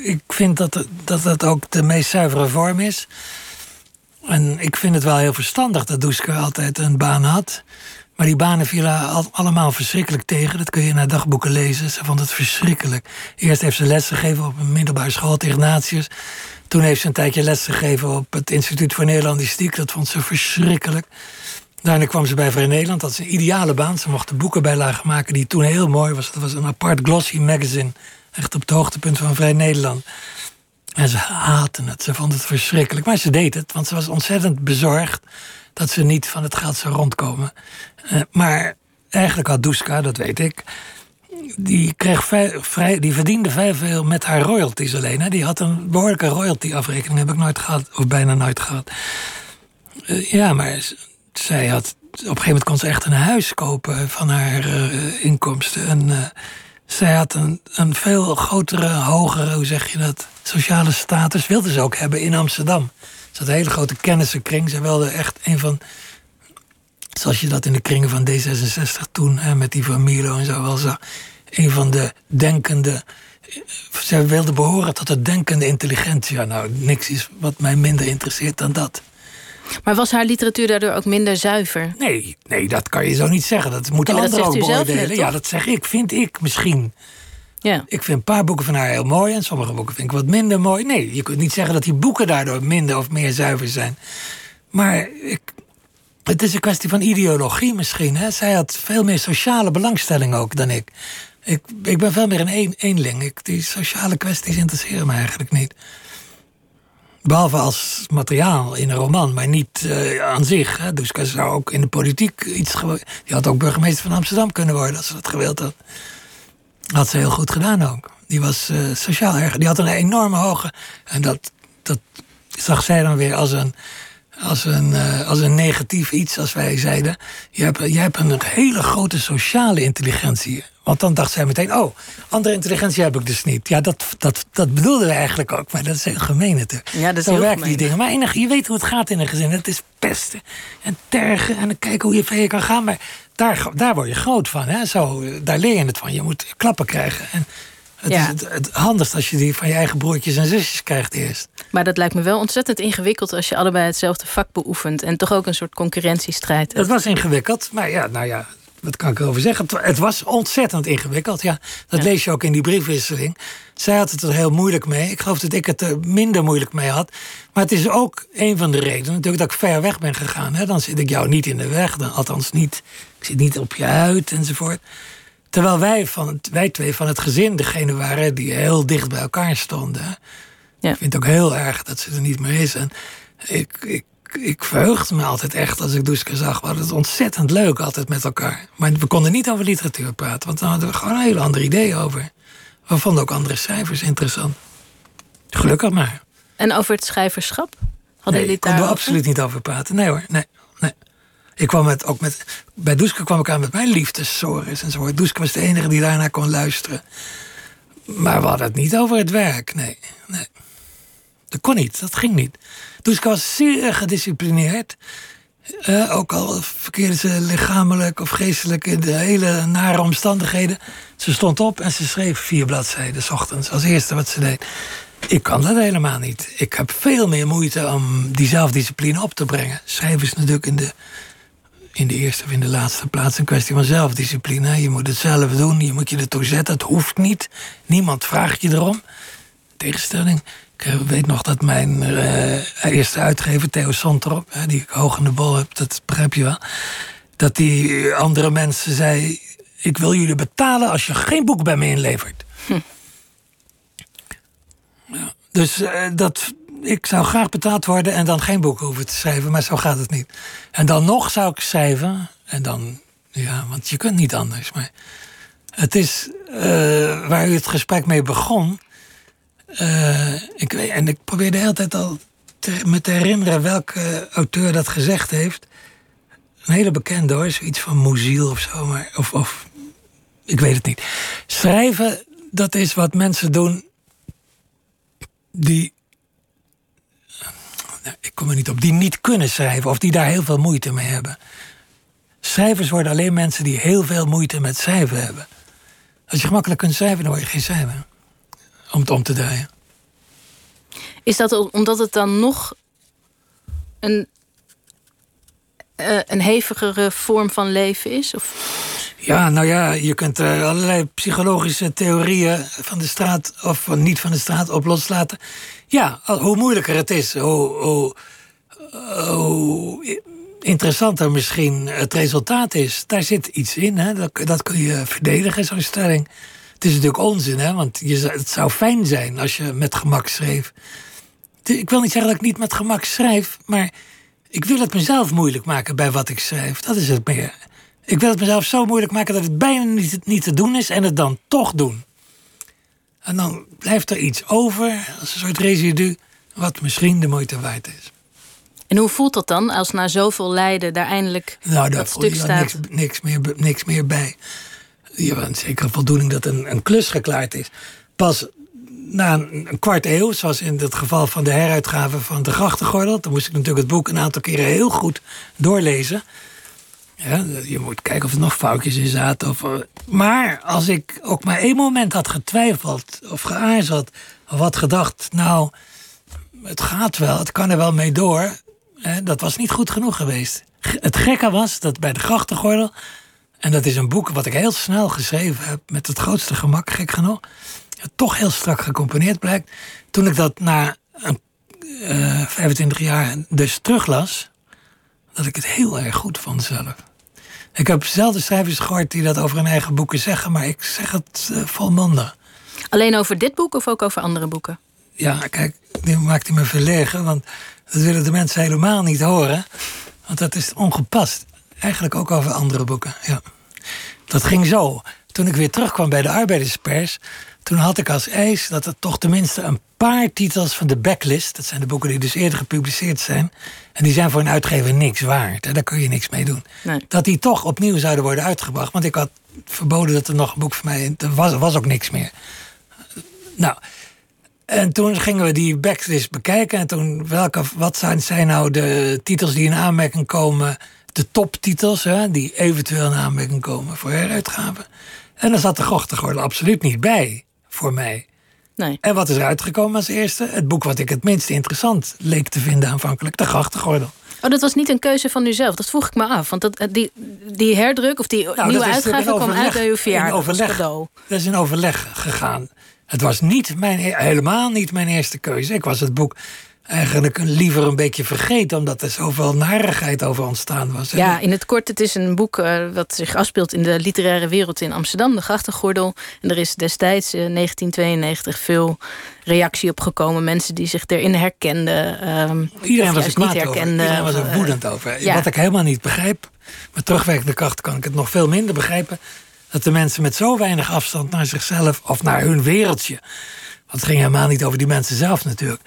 ik vind dat, dat dat ook de meest zuivere vorm is. En ik vind het wel heel verstandig dat Doeske altijd een baan had. Maar die banen vielen al- allemaal verschrikkelijk tegen. Dat kun je in haar dagboeken lezen. Ze vond het verschrikkelijk. Eerst heeft ze les gegeven op een middelbare school, te Ignatius. Toen heeft ze een tijdje les gegeven op het Instituut voor Nederlandistiek. Dat vond ze verschrikkelijk. Daarna kwam ze bij Vrij Nederland. Dat is een ideale baan. Ze mochten boekenbijlagen maken die toen heel mooi was. Dat was een apart glossy magazine. Echt op het hoogtepunt van Vrij Nederland. En ze haatten het. Ze vonden het verschrikkelijk. Maar ze deed het, want ze was ontzettend bezorgd dat ze niet van het geld zou rondkomen. Eh, maar eigenlijk had Duska, dat weet ik, die, kreeg vrij, die verdiende vrij veel met haar royalties alleen. Hè. Die had een behoorlijke royalty-afrekening, heb ik nooit gehad, of bijna nooit gehad. Eh, ja, maar zij had. Op een gegeven moment kon ze echt een huis kopen van haar eh, inkomsten. En zij had een, veel grotere, hogere, hoe zeg je dat, sociale status. Wilde ze ook hebben in Amsterdam. Ze had een hele grote kennissenkring. Ze wilde echt een van. Zoals je dat in de kringen van D66 toen, hè, met die van Milo en zo wel zag. Een van de denkende. Zij wilde behoren tot de denkende intelligentie. Nou, niks is wat mij minder interesseert dan dat. Maar was haar literatuur daardoor ook minder zuiver? Nee, nee, dat kan je zo niet zeggen. Dat moeten Ja, anderen ook beoordelen. net, ja, dat zeg ik, vind ik misschien. Ja. Ik vind een paar boeken van haar heel mooi en sommige boeken vind ik wat minder mooi. Nee, je kunt niet zeggen dat die boeken daardoor minder of meer zuiver zijn. Maar ik, het is een kwestie van ideologie misschien. Hè? Zij had veel meer sociale belangstelling ook dan ik. Ik, ik ben veel meer een een, eenling. Ik, die sociale kwesties interesseren me eigenlijk niet. Behalve als materiaal in een roman, maar niet eh, aan zich. Hè. Dus ze zou ook in de politiek iets... Die had ook burgemeester van Amsterdam kunnen worden als ze dat gewild had. Had ze heel goed gedaan ook. Die was eh, sociaal erg. Die had een enorme hoge. En dat, dat zag zij dan weer als een, als, een, eh, als een negatief iets, als wij zeiden. Je hebt, jij hebt een hele grote sociale intelligentie. Want dan dacht zij meteen: oh, andere intelligentie heb ik dus niet. Ja, dat, dat, dat bedoelden we eigenlijk ook. Maar dat is heel gemeen natuurlijk. Ja, dat is Zo werken die dingen. Maar enig, je weet hoe het gaat in een gezin. Het is pesten en tergen en kijken hoe je ver je kan gaan. Maar daar, daar word je groot van. Hè? Zo, daar leer je het van. Je moet klappen krijgen. En het Ja. is het, het handigst als je die van je eigen broertjes en zusjes krijgt eerst. Maar dat lijkt me wel ontzettend ingewikkeld als je allebei hetzelfde vak beoefent. En toch ook een soort concurrentiestrijd. Het was ingewikkeld, maar ja, nou ja, wat kan ik erover zeggen? Het, het was ontzettend ingewikkeld, ja. Dat Ja. lees je ook in die briefwisseling. Zij had het er heel moeilijk mee. Ik geloof dat ik het er minder moeilijk mee had. Maar het is ook een van de redenen natuurlijk dat ik ver weg ben gegaan. Hè. Dan zit ik jou niet in de weg, dan, althans niet. Ik zit niet op je huid enzovoort. Terwijl wij, van het, wij twee van het gezin degene waren die heel dicht bij elkaar stonden. Ja. Ik vind het ook heel erg dat ze er niet meer is. En ik, ik, ik verheugde me altijd echt als ik Duske zag. We hadden het ontzettend leuk altijd met elkaar. Maar we konden niet over literatuur praten, want dan hadden we gewoon een heel ander idee over. We vonden ook andere cijfers interessant. Gelukkig maar. En over het schrijverschap? Hadden Nee, jullie ik kon er daar absoluut niet over praten. Nee hoor, nee. Ik kwam met, ook met, bij Duske kwam ik aan met mijn liefdessores enzovoort. Duske was de enige die daarna kon luisteren. Maar we hadden het niet over het werk, nee. nee. Dat kon niet, dat ging niet. Ik was zeer gedisciplineerd. Uh, ook al verkeerde ze lichamelijk of geestelijk in de hele nare omstandigheden. Ze stond op en ze schreef vier bladzijden s ochtends als eerste wat ze deed. Ik kan dat helemaal niet. Ik heb veel meer moeite om die zelfdiscipline op te brengen. Schrijven is natuurlijk in de, in de eerste of in de laatste plaats een kwestie van zelfdiscipline. Je moet het zelf doen, je moet je ertoe zetten. Het hoeft niet. Niemand vraagt je erom. Tegenstelling. Ik eh, weet nog dat mijn uh, eerste uitgever, Theo Sontrop, die ik hoog in de bol heb, dat begrijp je wel. Dat die andere mensen zei: Ik wil jullie betalen als je geen boek bij me inlevert. Hm. Ja, dus uh, dat, ik zou graag betaald worden en dan geen boek hoeven te schrijven, maar zo gaat het niet. En dan nog zou ik schrijven, en dan, ja, want je kunt niet anders. Maar het is waar u het gesprek mee begon uh, ik weet, en ik probeer de hele tijd al me te herinneren welke auteur dat gezegd heeft. Een hele bekende hoor, zoiets van Moziel of zo, maar, of, of ik weet het niet. Schrijven, dat is wat mensen doen die. Nou, ik kom er niet op, die niet kunnen schrijven of die daar heel veel moeite mee hebben. Schrijvers worden alleen mensen die heel veel moeite met schrijven hebben. Als je gemakkelijk kunt schrijven, dan word je geen schrijver om het om te draaien. Is dat omdat het dan nog een, uh, een hevigere vorm van leven is? Of? Ja, nou ja, je kunt er allerlei psychologische theorieën van de straat of van niet van de straat op loslaten. Ja, hoe moeilijker het is, hoe, hoe, hoe interessanter misschien het resultaat is. Daar zit iets in, hè? Dat, dat kun je verdedigen, zo'n stelling. Het is natuurlijk onzin, hè? want je, het zou fijn zijn als je met gemak schreef. Ik wil niet zeggen dat ik niet met gemak schrijf, maar ik wil het mezelf moeilijk maken bij wat ik schrijf. Dat is het meer. Ik wil het mezelf zo moeilijk maken dat het bijna niet, niet te doen is en het dan toch doen. En dan blijft er iets over, als een soort residu, wat misschien de moeite waard is. En hoe voelt dat dan als na zoveel lijden daar eindelijk nou, dat stuk staat? Niks, niks, meer, niks meer bij je hebt zeker voldoening dat een, een klus geklaard is. Pas na een, een, kwart eeuw, zoals in het geval van de heruitgave van de Grachtengordel... dan moest ik natuurlijk het boek een aantal keren heel goed doorlezen. Je moet kijken of er nog foutjes in zaten. Of, maar als ik ook maar één moment had getwijfeld of geaarzeld... of had gedacht, nou, het gaat wel, het kan er wel mee door... Hè, dat was niet goed genoeg geweest. Het gekke was dat bij de Grachtengordel en dat is een boek wat ik heel snel geschreven heb, met het grootste gemak, gek genoeg. Toch heel strak gecomponeerd blijkt. Toen ik dat na een, uh, eh, 25 jaar dus teruglas, dat ik het heel erg goed vond zelf. Ik heb zelden schrijvers gehoord die dat over hun eigen boeken zeggen, maar ik zeg het uh, volmondig. Alleen over dit boek of ook over andere boeken? Ja, kijk, nu maakt hij me verlegen, want dat willen de mensen helemaal niet horen. Want dat is ongepast. Eigenlijk ook over andere boeken, ja. Dat ging zo. Toen ik weer terugkwam bij de arbeiderspers... toen had ik als eis dat er toch tenminste een paar titels van de backlist... dat zijn de boeken die dus eerder gepubliceerd zijn... en die zijn voor een uitgever niks waard. Daar kun je niks mee doen. Nee. Dat die toch opnieuw zouden worden uitgebracht. Want ik had verboden dat er nog een boek van mij... er was, was ook niks meer. Nou... En toen gingen we die backlist bekijken. En toen, welke, wat zijn, zijn nou de titels die in aanmerking komen de toptitels hè, die eventueel in aanmerking komen voor heruitgaven. En daar zat de Gochtegordel absoluut niet bij voor mij. Nee. En wat is er uitgekomen als eerste? Het boek wat ik het minst interessant leek te vinden aanvankelijk, De Grachtengordel. Oh, dat was niet een keuze van uzelf. Dat vroeg ik me af. Want dat, eh, die, die herdruk of die nou, nieuwe uitgave kwam uit uw verjaardag. Dat is in overleg gegaan. Het was niet mijn, helemaal niet mijn eerste keuze. Ik was het boek eigenlijk liever een beetje vergeten... omdat er zoveel narigheid over ontstaan was. Ja, in het kort, het is een boek uh, wat zich afspeelt... in de literaire wereld in Amsterdam, de Grachtengordel. En er is destijds, uh, eh, 1992, veel reactie op gekomen. Mensen die zich erin herkenden. Um, Iedereen was er kwaad over. Iedereen was er woedend over. Wat ik helemaal niet begrijp... met terugwerkende kracht kan ik het nog veel minder begrijpen... dat de mensen met zo weinig afstand naar zichzelf... of naar hun wereldje... want het ging helemaal niet over die mensen zelf natuurlijk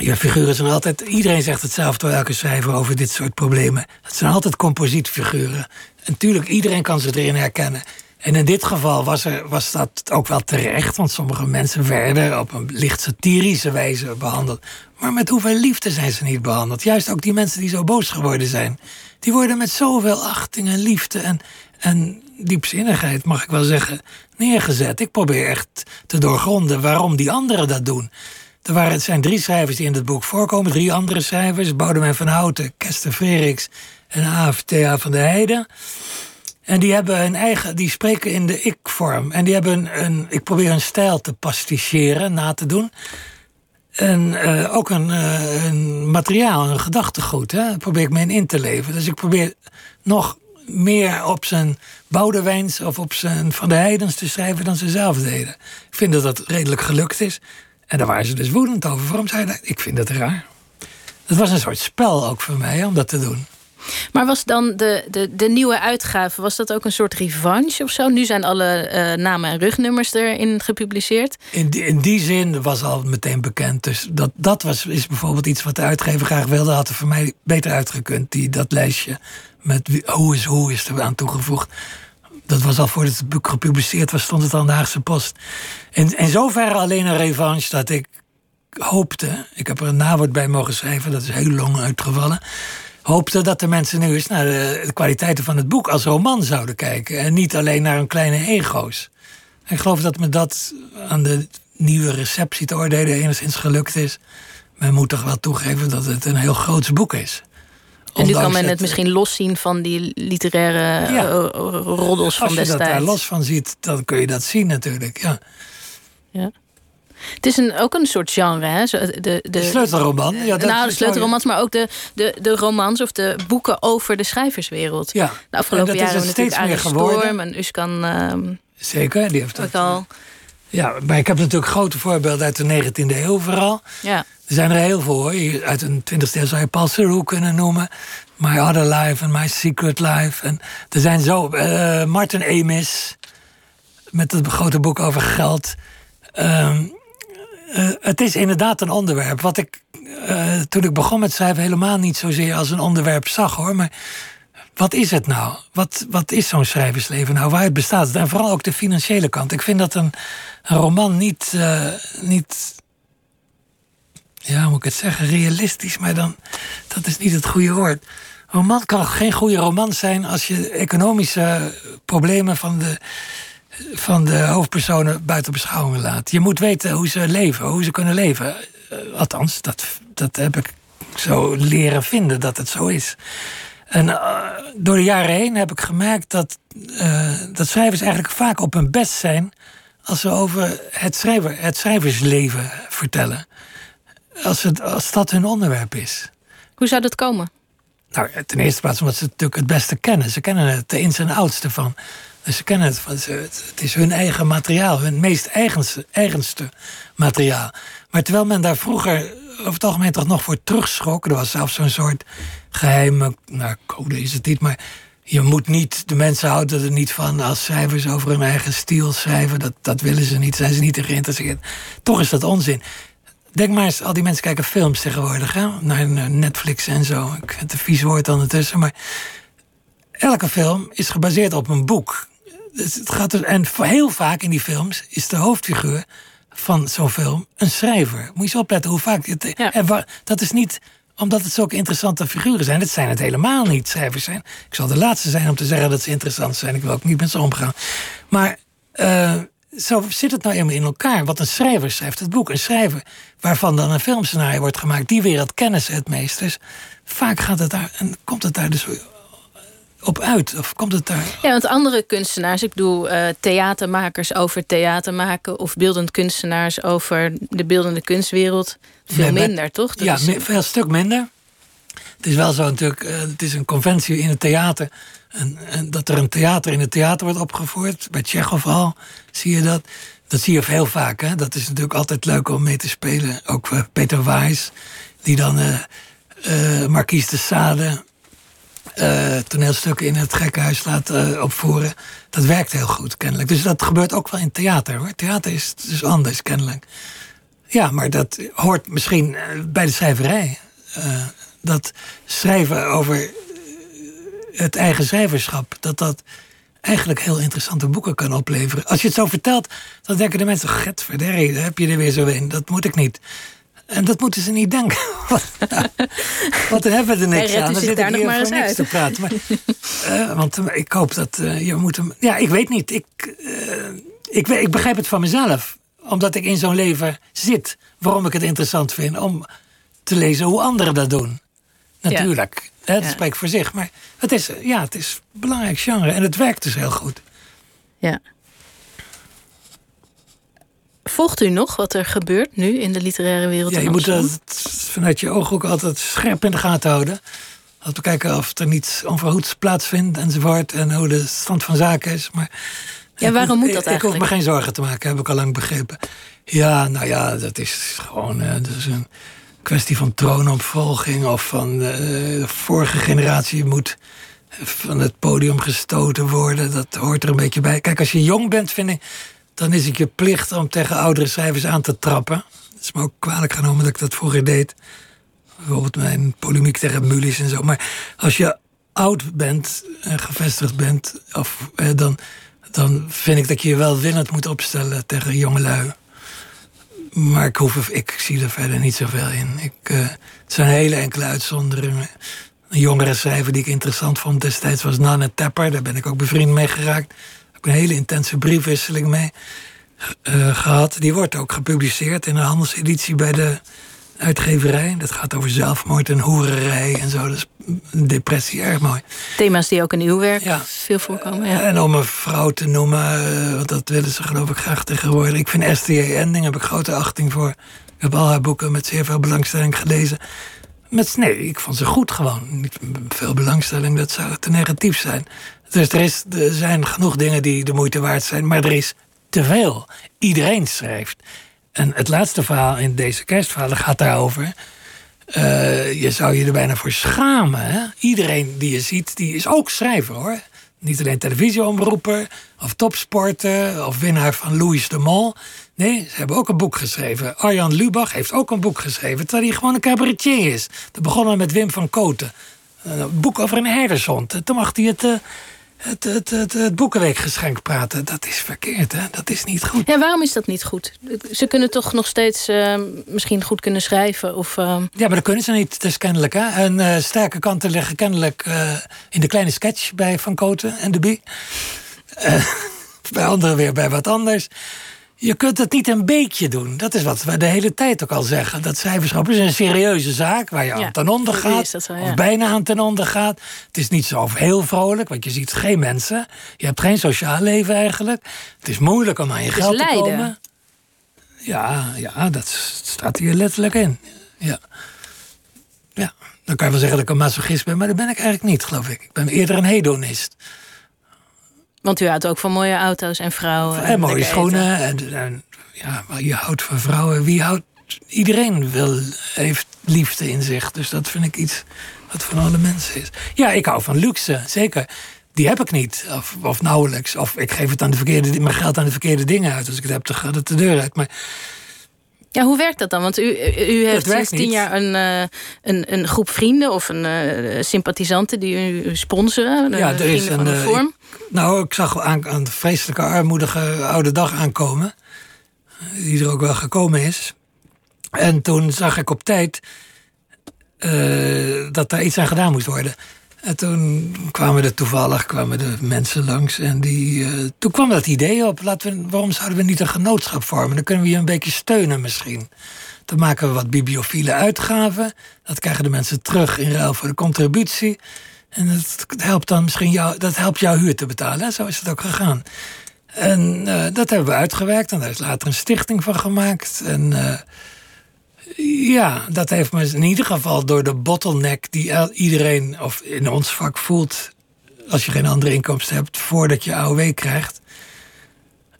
ja, figuren zijn altijd. Iedereen zegt hetzelfde elke schrijver over dit soort problemen. Het zijn altijd composietfiguren. En natuurlijk, iedereen kan ze erin herkennen. En in dit geval was, er, was dat ook wel terecht, want sommige mensen werden op een licht satirische wijze behandeld. Maar met hoeveel liefde zijn ze niet behandeld? Juist ook die mensen die zo boos geworden zijn, die worden met zoveel achting en liefde en, en diepzinnigheid, mag ik wel zeggen, neergezet. Ik probeer echt te doorgronden waarom die anderen dat doen. Er waren, zijn drie schrijvers die in het boek voorkomen. Drie andere schrijvers. Boudewijn van Houten, Kester Freriks en AFTA van de Heide. En die hebben een eigen, die spreken in de ik-vorm. En die hebben een, ik probeer een stijl te pasticheren, na te doen. En uh, ook een, uh, een, materiaal, een gedachtegoed. Hè? Probeer ik me in te leven. Dus ik probeer nog meer op zijn Boudewijns of op zijn Van de Heidens te schrijven dan ze zelf deden. Ik vind dat dat redelijk gelukt is. En daar waren ze dus woedend over. Waarom zei dat? Ik vind dat raar. Het was een soort spel ook voor mij om dat te doen. Maar was dan de, de, de nieuwe uitgave, was dat ook een soort revanche of zo? Nu zijn alle uh, namen en rugnummers erin gepubliceerd. In die, in die zin was al meteen bekend. Dus dat, dat was, is bijvoorbeeld iets wat de uitgever graag wilde. Had er voor mij beter uitgekund, die, dat lijstje. Met wie, hoe is hoe is er aan toegevoegd. Dat was al voordat het boek gepubliceerd was, stond het al in de Haagse Post. In, in zoverre alleen een revanche dat ik hoopte. Ik heb er een nawoord bij mogen schrijven, dat is heel lang uitgevallen hoopte dat de mensen nu eens naar de, kwaliteiten van het boek als roman zouden kijken. En niet alleen naar hun kleine ego's. ik geloof dat me dat aan de nieuwe receptie te oordelen enigszins gelukt is. Men moet toch wel toegeven dat het een heel groot boek is. En nu kan men het, misschien loszien van die literaire ja, roddels van destijds. Als je dat daar los van ziet, dan kun je dat zien natuurlijk, ja. Ja. Het is een, ook een soort genre, hè? De, de, de sleutelroman. Ja, dat nou, de sleutelromans, maar ook de, de, de romans of de boeken over de schrijverswereld. Ja. De afgelopen jaren hebben we natuurlijk Arie Storm en Uskan... Uh, Zeker, die heeft dat. Al... Ja, maar ik heb natuurlijk grote voorbeelden uit de 19e eeuw vooral. Ja. Er zijn er heel veel hoor. Uit een 20e eeuw zou je Paul Theroux kunnen noemen. My Other Life en My Secret Life. En er zijn zo... Uh, Martin Amis, met het grote boek over geld... Um, uh, het is inderdaad een onderwerp. Wat ik uh, toen ik begon met schrijven helemaal niet zozeer als een onderwerp zag hoor. Maar wat is het nou? Wat, wat is zo'n schrijversleven nou? Waar het bestaat? En vooral ook de financiële kant. Ik vind dat een, roman niet, uh, niet. Ja, hoe moet ik het zeggen? Realistisch, maar dan. Dat is niet het goede woord. Een roman kan geen goede roman zijn als je economische problemen van de van de hoofdpersonen buiten beschouwing laat. Je moet weten hoe ze leven, hoe ze kunnen leven. Eh, althans, dat, dat heb ik zo leren vinden dat het zo is. En uh, door de jaren heen heb ik gemerkt dat, uh, dat schrijvers eigenlijk vaak op hun best zijn als ze over het, schrijver, het schrijversleven vertellen. Als, het, als dat hun onderwerp is. Hoe zou dat komen? Nou, ten eerste plaats omdat ze het natuurlijk het beste kennen. Ze kennen het de ins en outs ervan. Dus ze kennen het, het is hun eigen materiaal, hun meest eigenste, eigenste materiaal. Maar terwijl men daar vroeger over het algemeen toch nog voor terugschrok, er was zelfs zo'n soort geheime, nou, code is het niet, maar je moet niet, de mensen houden er niet van als schrijvers over hun eigen stijl schrijven. Dat, dat willen ze niet, zijn ze niet in geïnteresseerd. Toch is dat onzin. Denk maar eens, al die mensen kijken films tegenwoordig, hè? naar Netflix en zo. Ik vind het een vies woord ondertussen, maar elke film is gebaseerd op een boek. Dus het gaat er, en heel vaak in die films is de hoofdfiguur van zo'n film een schrijver. Moet je eens opletten hoe vaak. Het, en dat is niet omdat het zulke interessante figuren zijn. Dat zijn het helemaal niet. Schrijvers zijn. Ik zal de laatste zijn om te zeggen dat ze interessant zijn. Ik wil ook niet met ze omgaan. Maar uh, zo zit het nou eenmaal in elkaar. Wat een schrijver schrijft het boek. Een schrijver waarvan dan een filmscenario wordt gemaakt. Die wereld kennen ze het meest. Vaak gaat het daar en komt het daar dus op uit? Of komt het daar... Ja, want andere kunstenaars, ik bedoel uh, theatermakers over theater maken... of beeldend kunstenaars over de beeldende kunstwereld... veel minder, toch? Dat ja, is... veel stuk minder. Het is wel zo natuurlijk, uh, het is een conventie in het theater... En, en, dat er een theater in het theater wordt opgevoerd. Bij Tsjechov al zie je dat. Dat zie je heel vaak. Hè? Dat is natuurlijk altijd leuk om mee te spelen. Ook uh, Peter Wijs, die dan uh, Marquise de Sade uh, toneelstukken in het gekkenhuis laat uh, opvoeren. Dat werkt heel goed, kennelijk. Dus dat gebeurt ook wel in theater hoor. Theater is dus anders, kennelijk. Ja, maar dat hoort misschien eh, bij de schrijverij. Dat schrijven over het eigen schrijverschap, dat dat eigenlijk heel interessante boeken kan opleveren. Als je het zo vertelt, dan denken de mensen: Get daar heb je er weer zo een. Dat moet ik niet. En dat moeten ze niet denken. want dan hebben we er niks aan. Dan zit daar ik nog maar voor eens niks te uit. praten. Maar, eh, want eh, ik hoop dat eh, je moet hem... Ja, ik weet niet. Ik, ik, ik begrijp het van mezelf. Omdat ik in zo'n leven zit. Waarom ik het interessant vind om te lezen hoe anderen dat doen. Natuurlijk. Hè, dat Ja. spreekt voor zich. Maar het is, ja, het is een belangrijk genre. En het werkt dus heel goed. Ja. Volgt u nog wat er gebeurt nu in de literaire wereld? Ja, je moet dat vanuit je oog ook altijd scherp in de gaten houden. Altijd te kijken of er niets onverhoeds plaatsvindt enzovoort. En hoe de stand van zaken is. Maar Ja, waarom moet dat ik- Ik hoef me eigenlijk? geen zorgen te maken, heb ik al lang begrepen. Ja, nou ja, dat is gewoon eh, dat is een kwestie van troonopvolging. Of van eh, de vorige generatie moet van het podium gestoten worden. Dat hoort er een beetje bij. Kijk, als je jong bent, vind ik, dan is het je plicht om tegen oudere schrijvers aan te trappen. Het is me ook kwalijk genomen dat ik dat vroeger deed. Bijvoorbeeld mijn polemiek tegen Mulis en zo. Maar als je oud bent en gevestigd bent, of, eh, dan, dan vind ik dat je je wel willend moet opstellen tegen jongelui. Maar ik, hoef, ik zie er verder niet zoveel in. Ik, eh, het zijn hele enkele uitzonderingen. Een jongere schrijver die ik interessant vond destijds was Nanne Tepper. Daar ben ik ook bevriend mee geraakt. Een hele intense briefwisseling mee eh, gehad. Die wordt ook gepubliceerd in een handelseditie bij de uitgeverij. Dat gaat over zelfmoord en hoererij en zo. Een depressie, erg mooi. Thema's die ook in uw werk Ja. veel voorkomen. Ja. En om een vrouw te noemen, eh, want dat willen ze geloof ik graag tegenwoordig. Ik vind J. Ending, heb ik grote achting voor. Ik heb al haar boeken met zeer veel belangstelling gelezen. Met, nee, ik vond ze goed gewoon. Niet veel belangstelling, dat zou te negatief zijn. Dus er, is, er zijn genoeg dingen die de moeite waard zijn, maar er is te veel. Iedereen schrijft. En het laatste verhaal in deze kerstverhalen gaat daarover. Eh, je zou je er bijna voor schamen. Iedereen die je ziet, die is ook schrijver hoor. Niet alleen televisieomroeper of topsporter of winnaar van Louis de Mol. Nee, ze hebben ook een boek geschreven. Arjan Lubach heeft ook een boek geschreven, terwijl hij gewoon een cabaretier is. Dat begonnen met Wim van Koten. Een boek over een herdershond. Toen mag hij het, eh, het, het, het, het Boekenweekgeschenk praten. Dat is verkeerd, hè? Dat is niet goed. Ja, waarom is dat niet goed? Ze kunnen toch nog steeds eh, misschien goed kunnen schrijven? Of, eh, Ja, maar dat kunnen ze niet, dus kennelijk. Hè? En eh, sterke kanten liggen kennelijk in de kleine sketch bij Van Koten en de Bie. Bij anderen weer bij wat anders. Je kunt het niet een beetje doen. Dat is wat we de hele tijd ook al zeggen. Dat cijferschap is een serieuze zaak waar je Ja, aan ten onder gaat. zo, ja. Of bijna aan ten onder gaat. Het is niet zo heel vrolijk, want je ziet geen mensen. Je hebt geen sociaal leven eigenlijk. Het is moeilijk om aan je geld te komen. Ja, ja, dat staat hier letterlijk in. Ja. ja, dan kan je wel zeggen dat ik een masochist ben, maar dat ben ik eigenlijk niet, geloof ik. Ik ben eerder een hedonist. Want u houdt ook van mooie auto's en vrouwen. En mooie schoenen. En, en ja, maar je houdt van vrouwen. Wie houdt... Iedereen wil, heeft liefde in zich. Dus dat vind ik iets wat van alle mensen is. Ja, ik hou van luxe, zeker. Die heb ik niet, of, of nauwelijks. Of ik geef het aan de verkeerde, mijn geld aan de verkeerde dingen uit. Als ik het heb, dan gaat het de deur uit. Maar Ja, hoe werkt dat dan? Want u, u heeft sinds tien jaar een, eh, een, een groep vrienden of een eh, sympathisanten die u sponsoren. Ja, er is een, eh, vorm. Nou, ik zag aan, aan de vreselijke armoedige oude dag aankomen. Die er ook wel gekomen is. En toen zag ik op tijd eh, dat daar iets aan gedaan moest worden. En toen kwamen er toevallig kwamen de mensen langs. En die, eh, toen kwam dat idee op. Laten we, waarom zouden we niet een genootschap vormen? Dan kunnen we je een beetje steunen misschien. Dan maken we wat bibliophile uitgaven. Dat krijgen de mensen terug in ruil voor de contributie. En dat helpt dan misschien jou, dat helpt jouw huur te betalen. Zo is het ook gegaan. En eh, dat hebben we uitgewerkt. En daar is later een stichting van gemaakt. En eh, ja, dat heeft me in ieder geval door de bottleneck die iedereen of in ons vak voelt. als je geen andere inkomsten hebt voordat je AOW krijgt.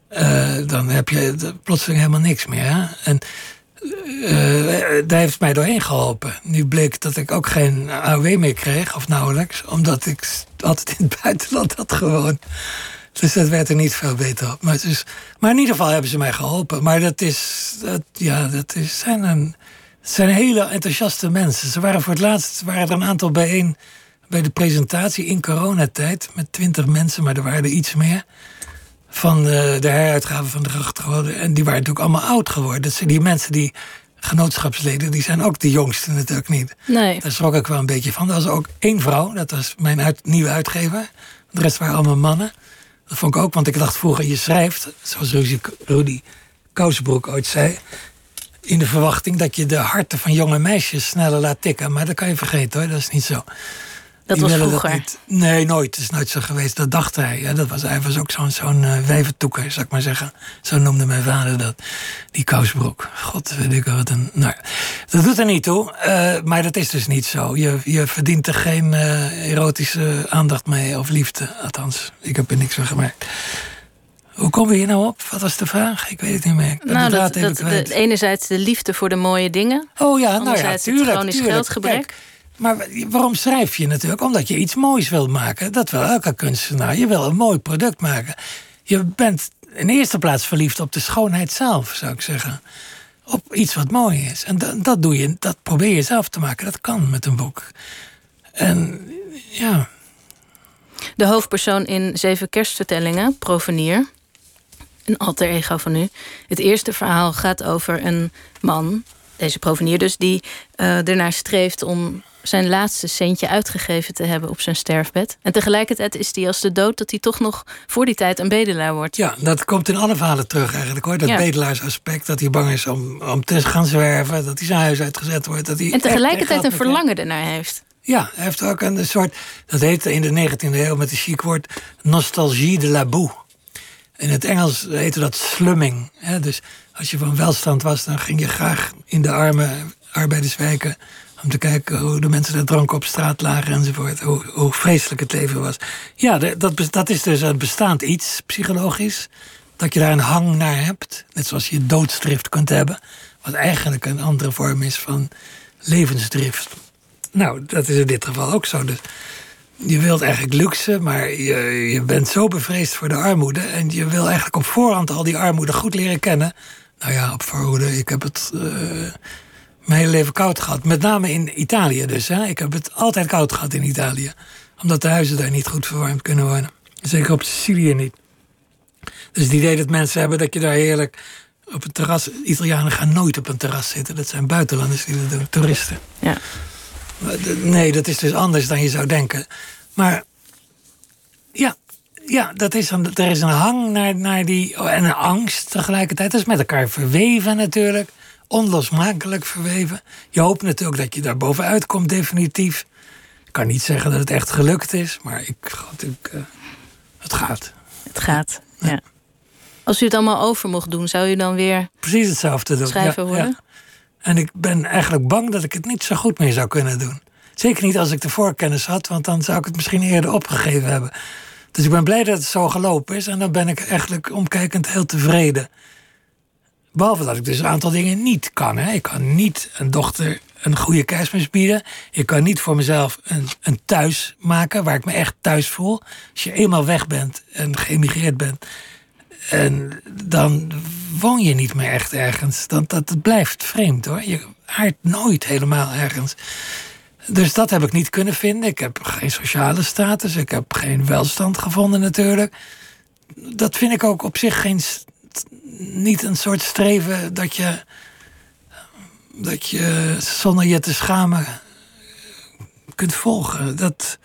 eh, dan heb je plotseling helemaal niks meer. Hè? En daar heeft mij doorheen geholpen. Nu bleek dat ik ook geen AOW meer kreeg, of nauwelijks, omdat ik altijd in het buitenland had gewoond. Dus dat werd er niet veel beter op. Maar, maar in ieder geval hebben ze mij geholpen. Maar dat is, dat, ja, dat is, zijn, een, zijn hele enthousiaste mensen. Ze waren voor het laatst waren er een aantal bijeen bij de presentatie in coronatijd met twintig mensen, maar er waren er iets meer. Van de, de heruitgave van de grachtengordel. En die waren natuurlijk allemaal oud geworden. Zijn die mensen die genootschapsleden, die zijn ook de jongste natuurlijk niet. Nee. Daar schrok ik wel een beetje van. Er was ook één vrouw, dat was mijn uit, nieuwe uitgever. De rest waren allemaal mannen. Dat vond ik ook, want ik dacht vroeger, je schrijft, zoals Rudy, Rudy Kousenbroek ooit zei, in de verwachting dat je de harten van jonge meisjes sneller laat tikken. Maar dat kan je vergeten hoor, dat is niet zo. Dat was vroeger. niet. Nee, nooit. Het is nooit zo geweest. Dat dacht hij. Ja, dat was, hij was ook zo'n zo'n eh, wijventoeker, zou ik maar zeggen. Zo noemde mijn vader dat. Die kousbroek. God, weet ik wat een... Nou, dat doet er niet toe. eh, maar dat is dus niet zo. Je, je verdient er geen eh, erotische aandacht mee. Of liefde. Althans, ik heb er niks van gemerkt. Hoe komen we hier nou op? Wat was de vraag? Ik weet het niet meer. Nou, de dat, dat, de, enerzijds de liefde voor de mooie dingen. Oh ja, nou ja, Anderzijds het tuurlijk. chronisch tuurlijk. geldgebrek. Kijk, maar waarom schrijf je natuurlijk? Omdat je iets moois wil maken. Dat wil elke kunstenaar. Je wil een mooi product maken. Je bent in eerste plaats verliefd op de schoonheid zelf, zou ik zeggen. Op iets wat mooi is. En dat, dat doe je, dat probeer je zelf te maken. Dat kan met een boek. En ja, De hoofdpersoon in Zeven Kerstvertellingen, Provenier, een alter ego van u. Het eerste verhaal gaat over een man, deze Provenier dus, die eh, ernaar streeft om zijn laatste centje uitgegeven te hebben op zijn sterfbed. En tegelijkertijd is hij als de dood dat hij toch nog voor die tijd een bedelaar wordt. ja, dat komt in alle verhalen terug eigenlijk hoor. Dat Ja. bedelaarsaspect, dat hij bang is om, om te gaan zwerven. Dat hij zijn huis uitgezet wordt. Dat hij En tegelijkertijd een verlangen ernaar heeft. Ja, hij heeft ook een soort, dat heette in de 19e eeuw met een chic woord, nostalgie de la boue. In het Engels heette dat slumming. Hè? Dus als je van welstand was, dan ging je graag in de arme arbeiderswijken om te kijken hoe de mensen daar dronken op straat lagen enzovoort. Hoe, hoe vreselijk het leven was. Ja, de- dat, dat is dus een bestaand iets, psychologisch. Dat je daar een hang naar hebt. Net zoals je doodstrift kunt hebben. Wat eigenlijk een andere vorm is van levensdrift. Nou, dat is in dit geval ook zo. Dus je wilt eigenlijk luxe, maar je, je bent zo bevreesd voor de armoede. En je wil eigenlijk op voorhand al die armoede goed leren kennen. Nou ja, op voorhoede. Ik heb het eh, mijn hele leven koud gehad. Met name in Italië dus. Hè. Ik heb het altijd koud gehad in Italië. Omdat de huizen daar niet goed verwarmd kunnen worden. Zeker op Sicilië niet. Dus het idee dat mensen hebben dat je daar heerlijk op een terras... Italianen gaan nooit op een terras zitten. Dat zijn buitenlanders die dat doen, toeristen. Ja. Nee, dat is dus anders dan je zou denken. Maar ja, ja dat is een, er is een hang naar, naar die. en een angst tegelijkertijd. Dat is met elkaar verweven natuurlijk. Onlosmakelijk verweven. Je hoopt natuurlijk dat je daar bovenuit komt, definitief. Ik kan niet zeggen dat het echt gelukt is, maar ik, God, ik, eh, het gaat. Het gaat. Ja. Als u het allemaal over mocht doen, zou u dan weer Precies hetzelfde doen. schrijver Ja, worden? ja. En ik ben eigenlijk bang dat ik het niet zo goed meer zou kunnen doen. Zeker niet als ik de voorkennis had, want dan zou ik het misschien eerder opgegeven hebben. Dus ik ben blij dat het zo gelopen is en dan ben ik eigenlijk omkijkend heel tevreden. Behalve dat ik dus een aantal dingen niet kan. Hè. Ik kan niet een dochter een goede kerstmis bieden. Ik kan niet voor mezelf een, een thuis maken waar ik me echt thuis voel. Als je eenmaal weg bent en geëmigreerd bent, en dan woon je niet meer echt ergens. Dat, dat, het blijft vreemd hoor. Je haart nooit helemaal ergens. Dus dat heb ik niet kunnen vinden. Ik heb geen sociale status. Ik heb geen welstand gevonden natuurlijk. Dat vind ik ook op zich geen, niet een soort streven dat je, dat je zonder je te schamen kunt volgen. Dat,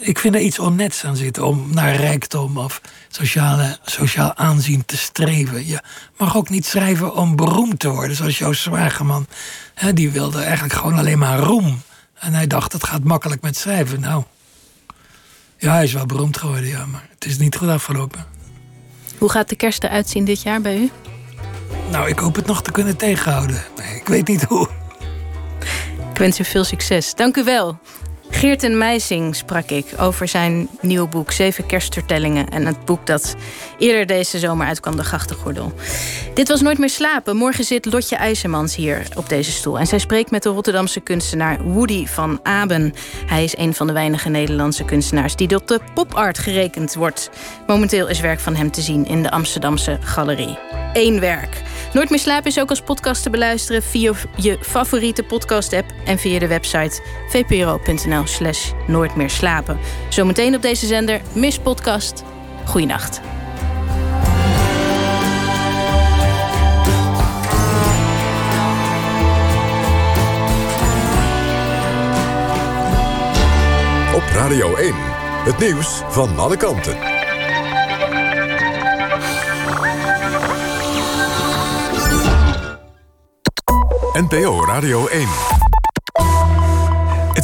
ik vind er iets onnets aan zitten om naar rijkdom of sociale, sociaal aanzien te streven. Je mag ook niet schrijven om beroemd te worden, zoals Joost Zwageman. Hè, die wilde eigenlijk gewoon alleen maar roem. En hij dacht, het gaat makkelijk met schrijven. Nou, ja, hij is wel beroemd geworden, ja, maar het is niet goed afgelopen. Hoe gaat de kerst eruit zien dit jaar bij u? Nou, ik hoop het nog te kunnen tegenhouden. Ik weet niet hoe. Ik wens u veel succes. Dank u wel. Geerten Meising sprak ik over zijn nieuwe boek Zeven Kerstvertellingen. En het boek dat eerder deze zomer uitkwam, De Grachtengordel. Dit was Nooit meer slapen. Morgen zit Lotje IJzermans hier op deze stoel. En zij spreekt met de Rotterdamse kunstenaar Woody van Aben. Hij is een van de weinige Nederlandse kunstenaars die tot de popart gerekend wordt. Momenteel is werk van hem te zien in de Amsterdamse Galerie. Eén werk. Nooit meer slapen is ook als podcast te beluisteren via je favoriete podcast-app en via de website vpro.nl slash nooit meer slapen. Zometeen op deze zender Mis Podcast. Goeienacht. Op Radio 1, het nieuws van alle kanten. NPO Radio 1.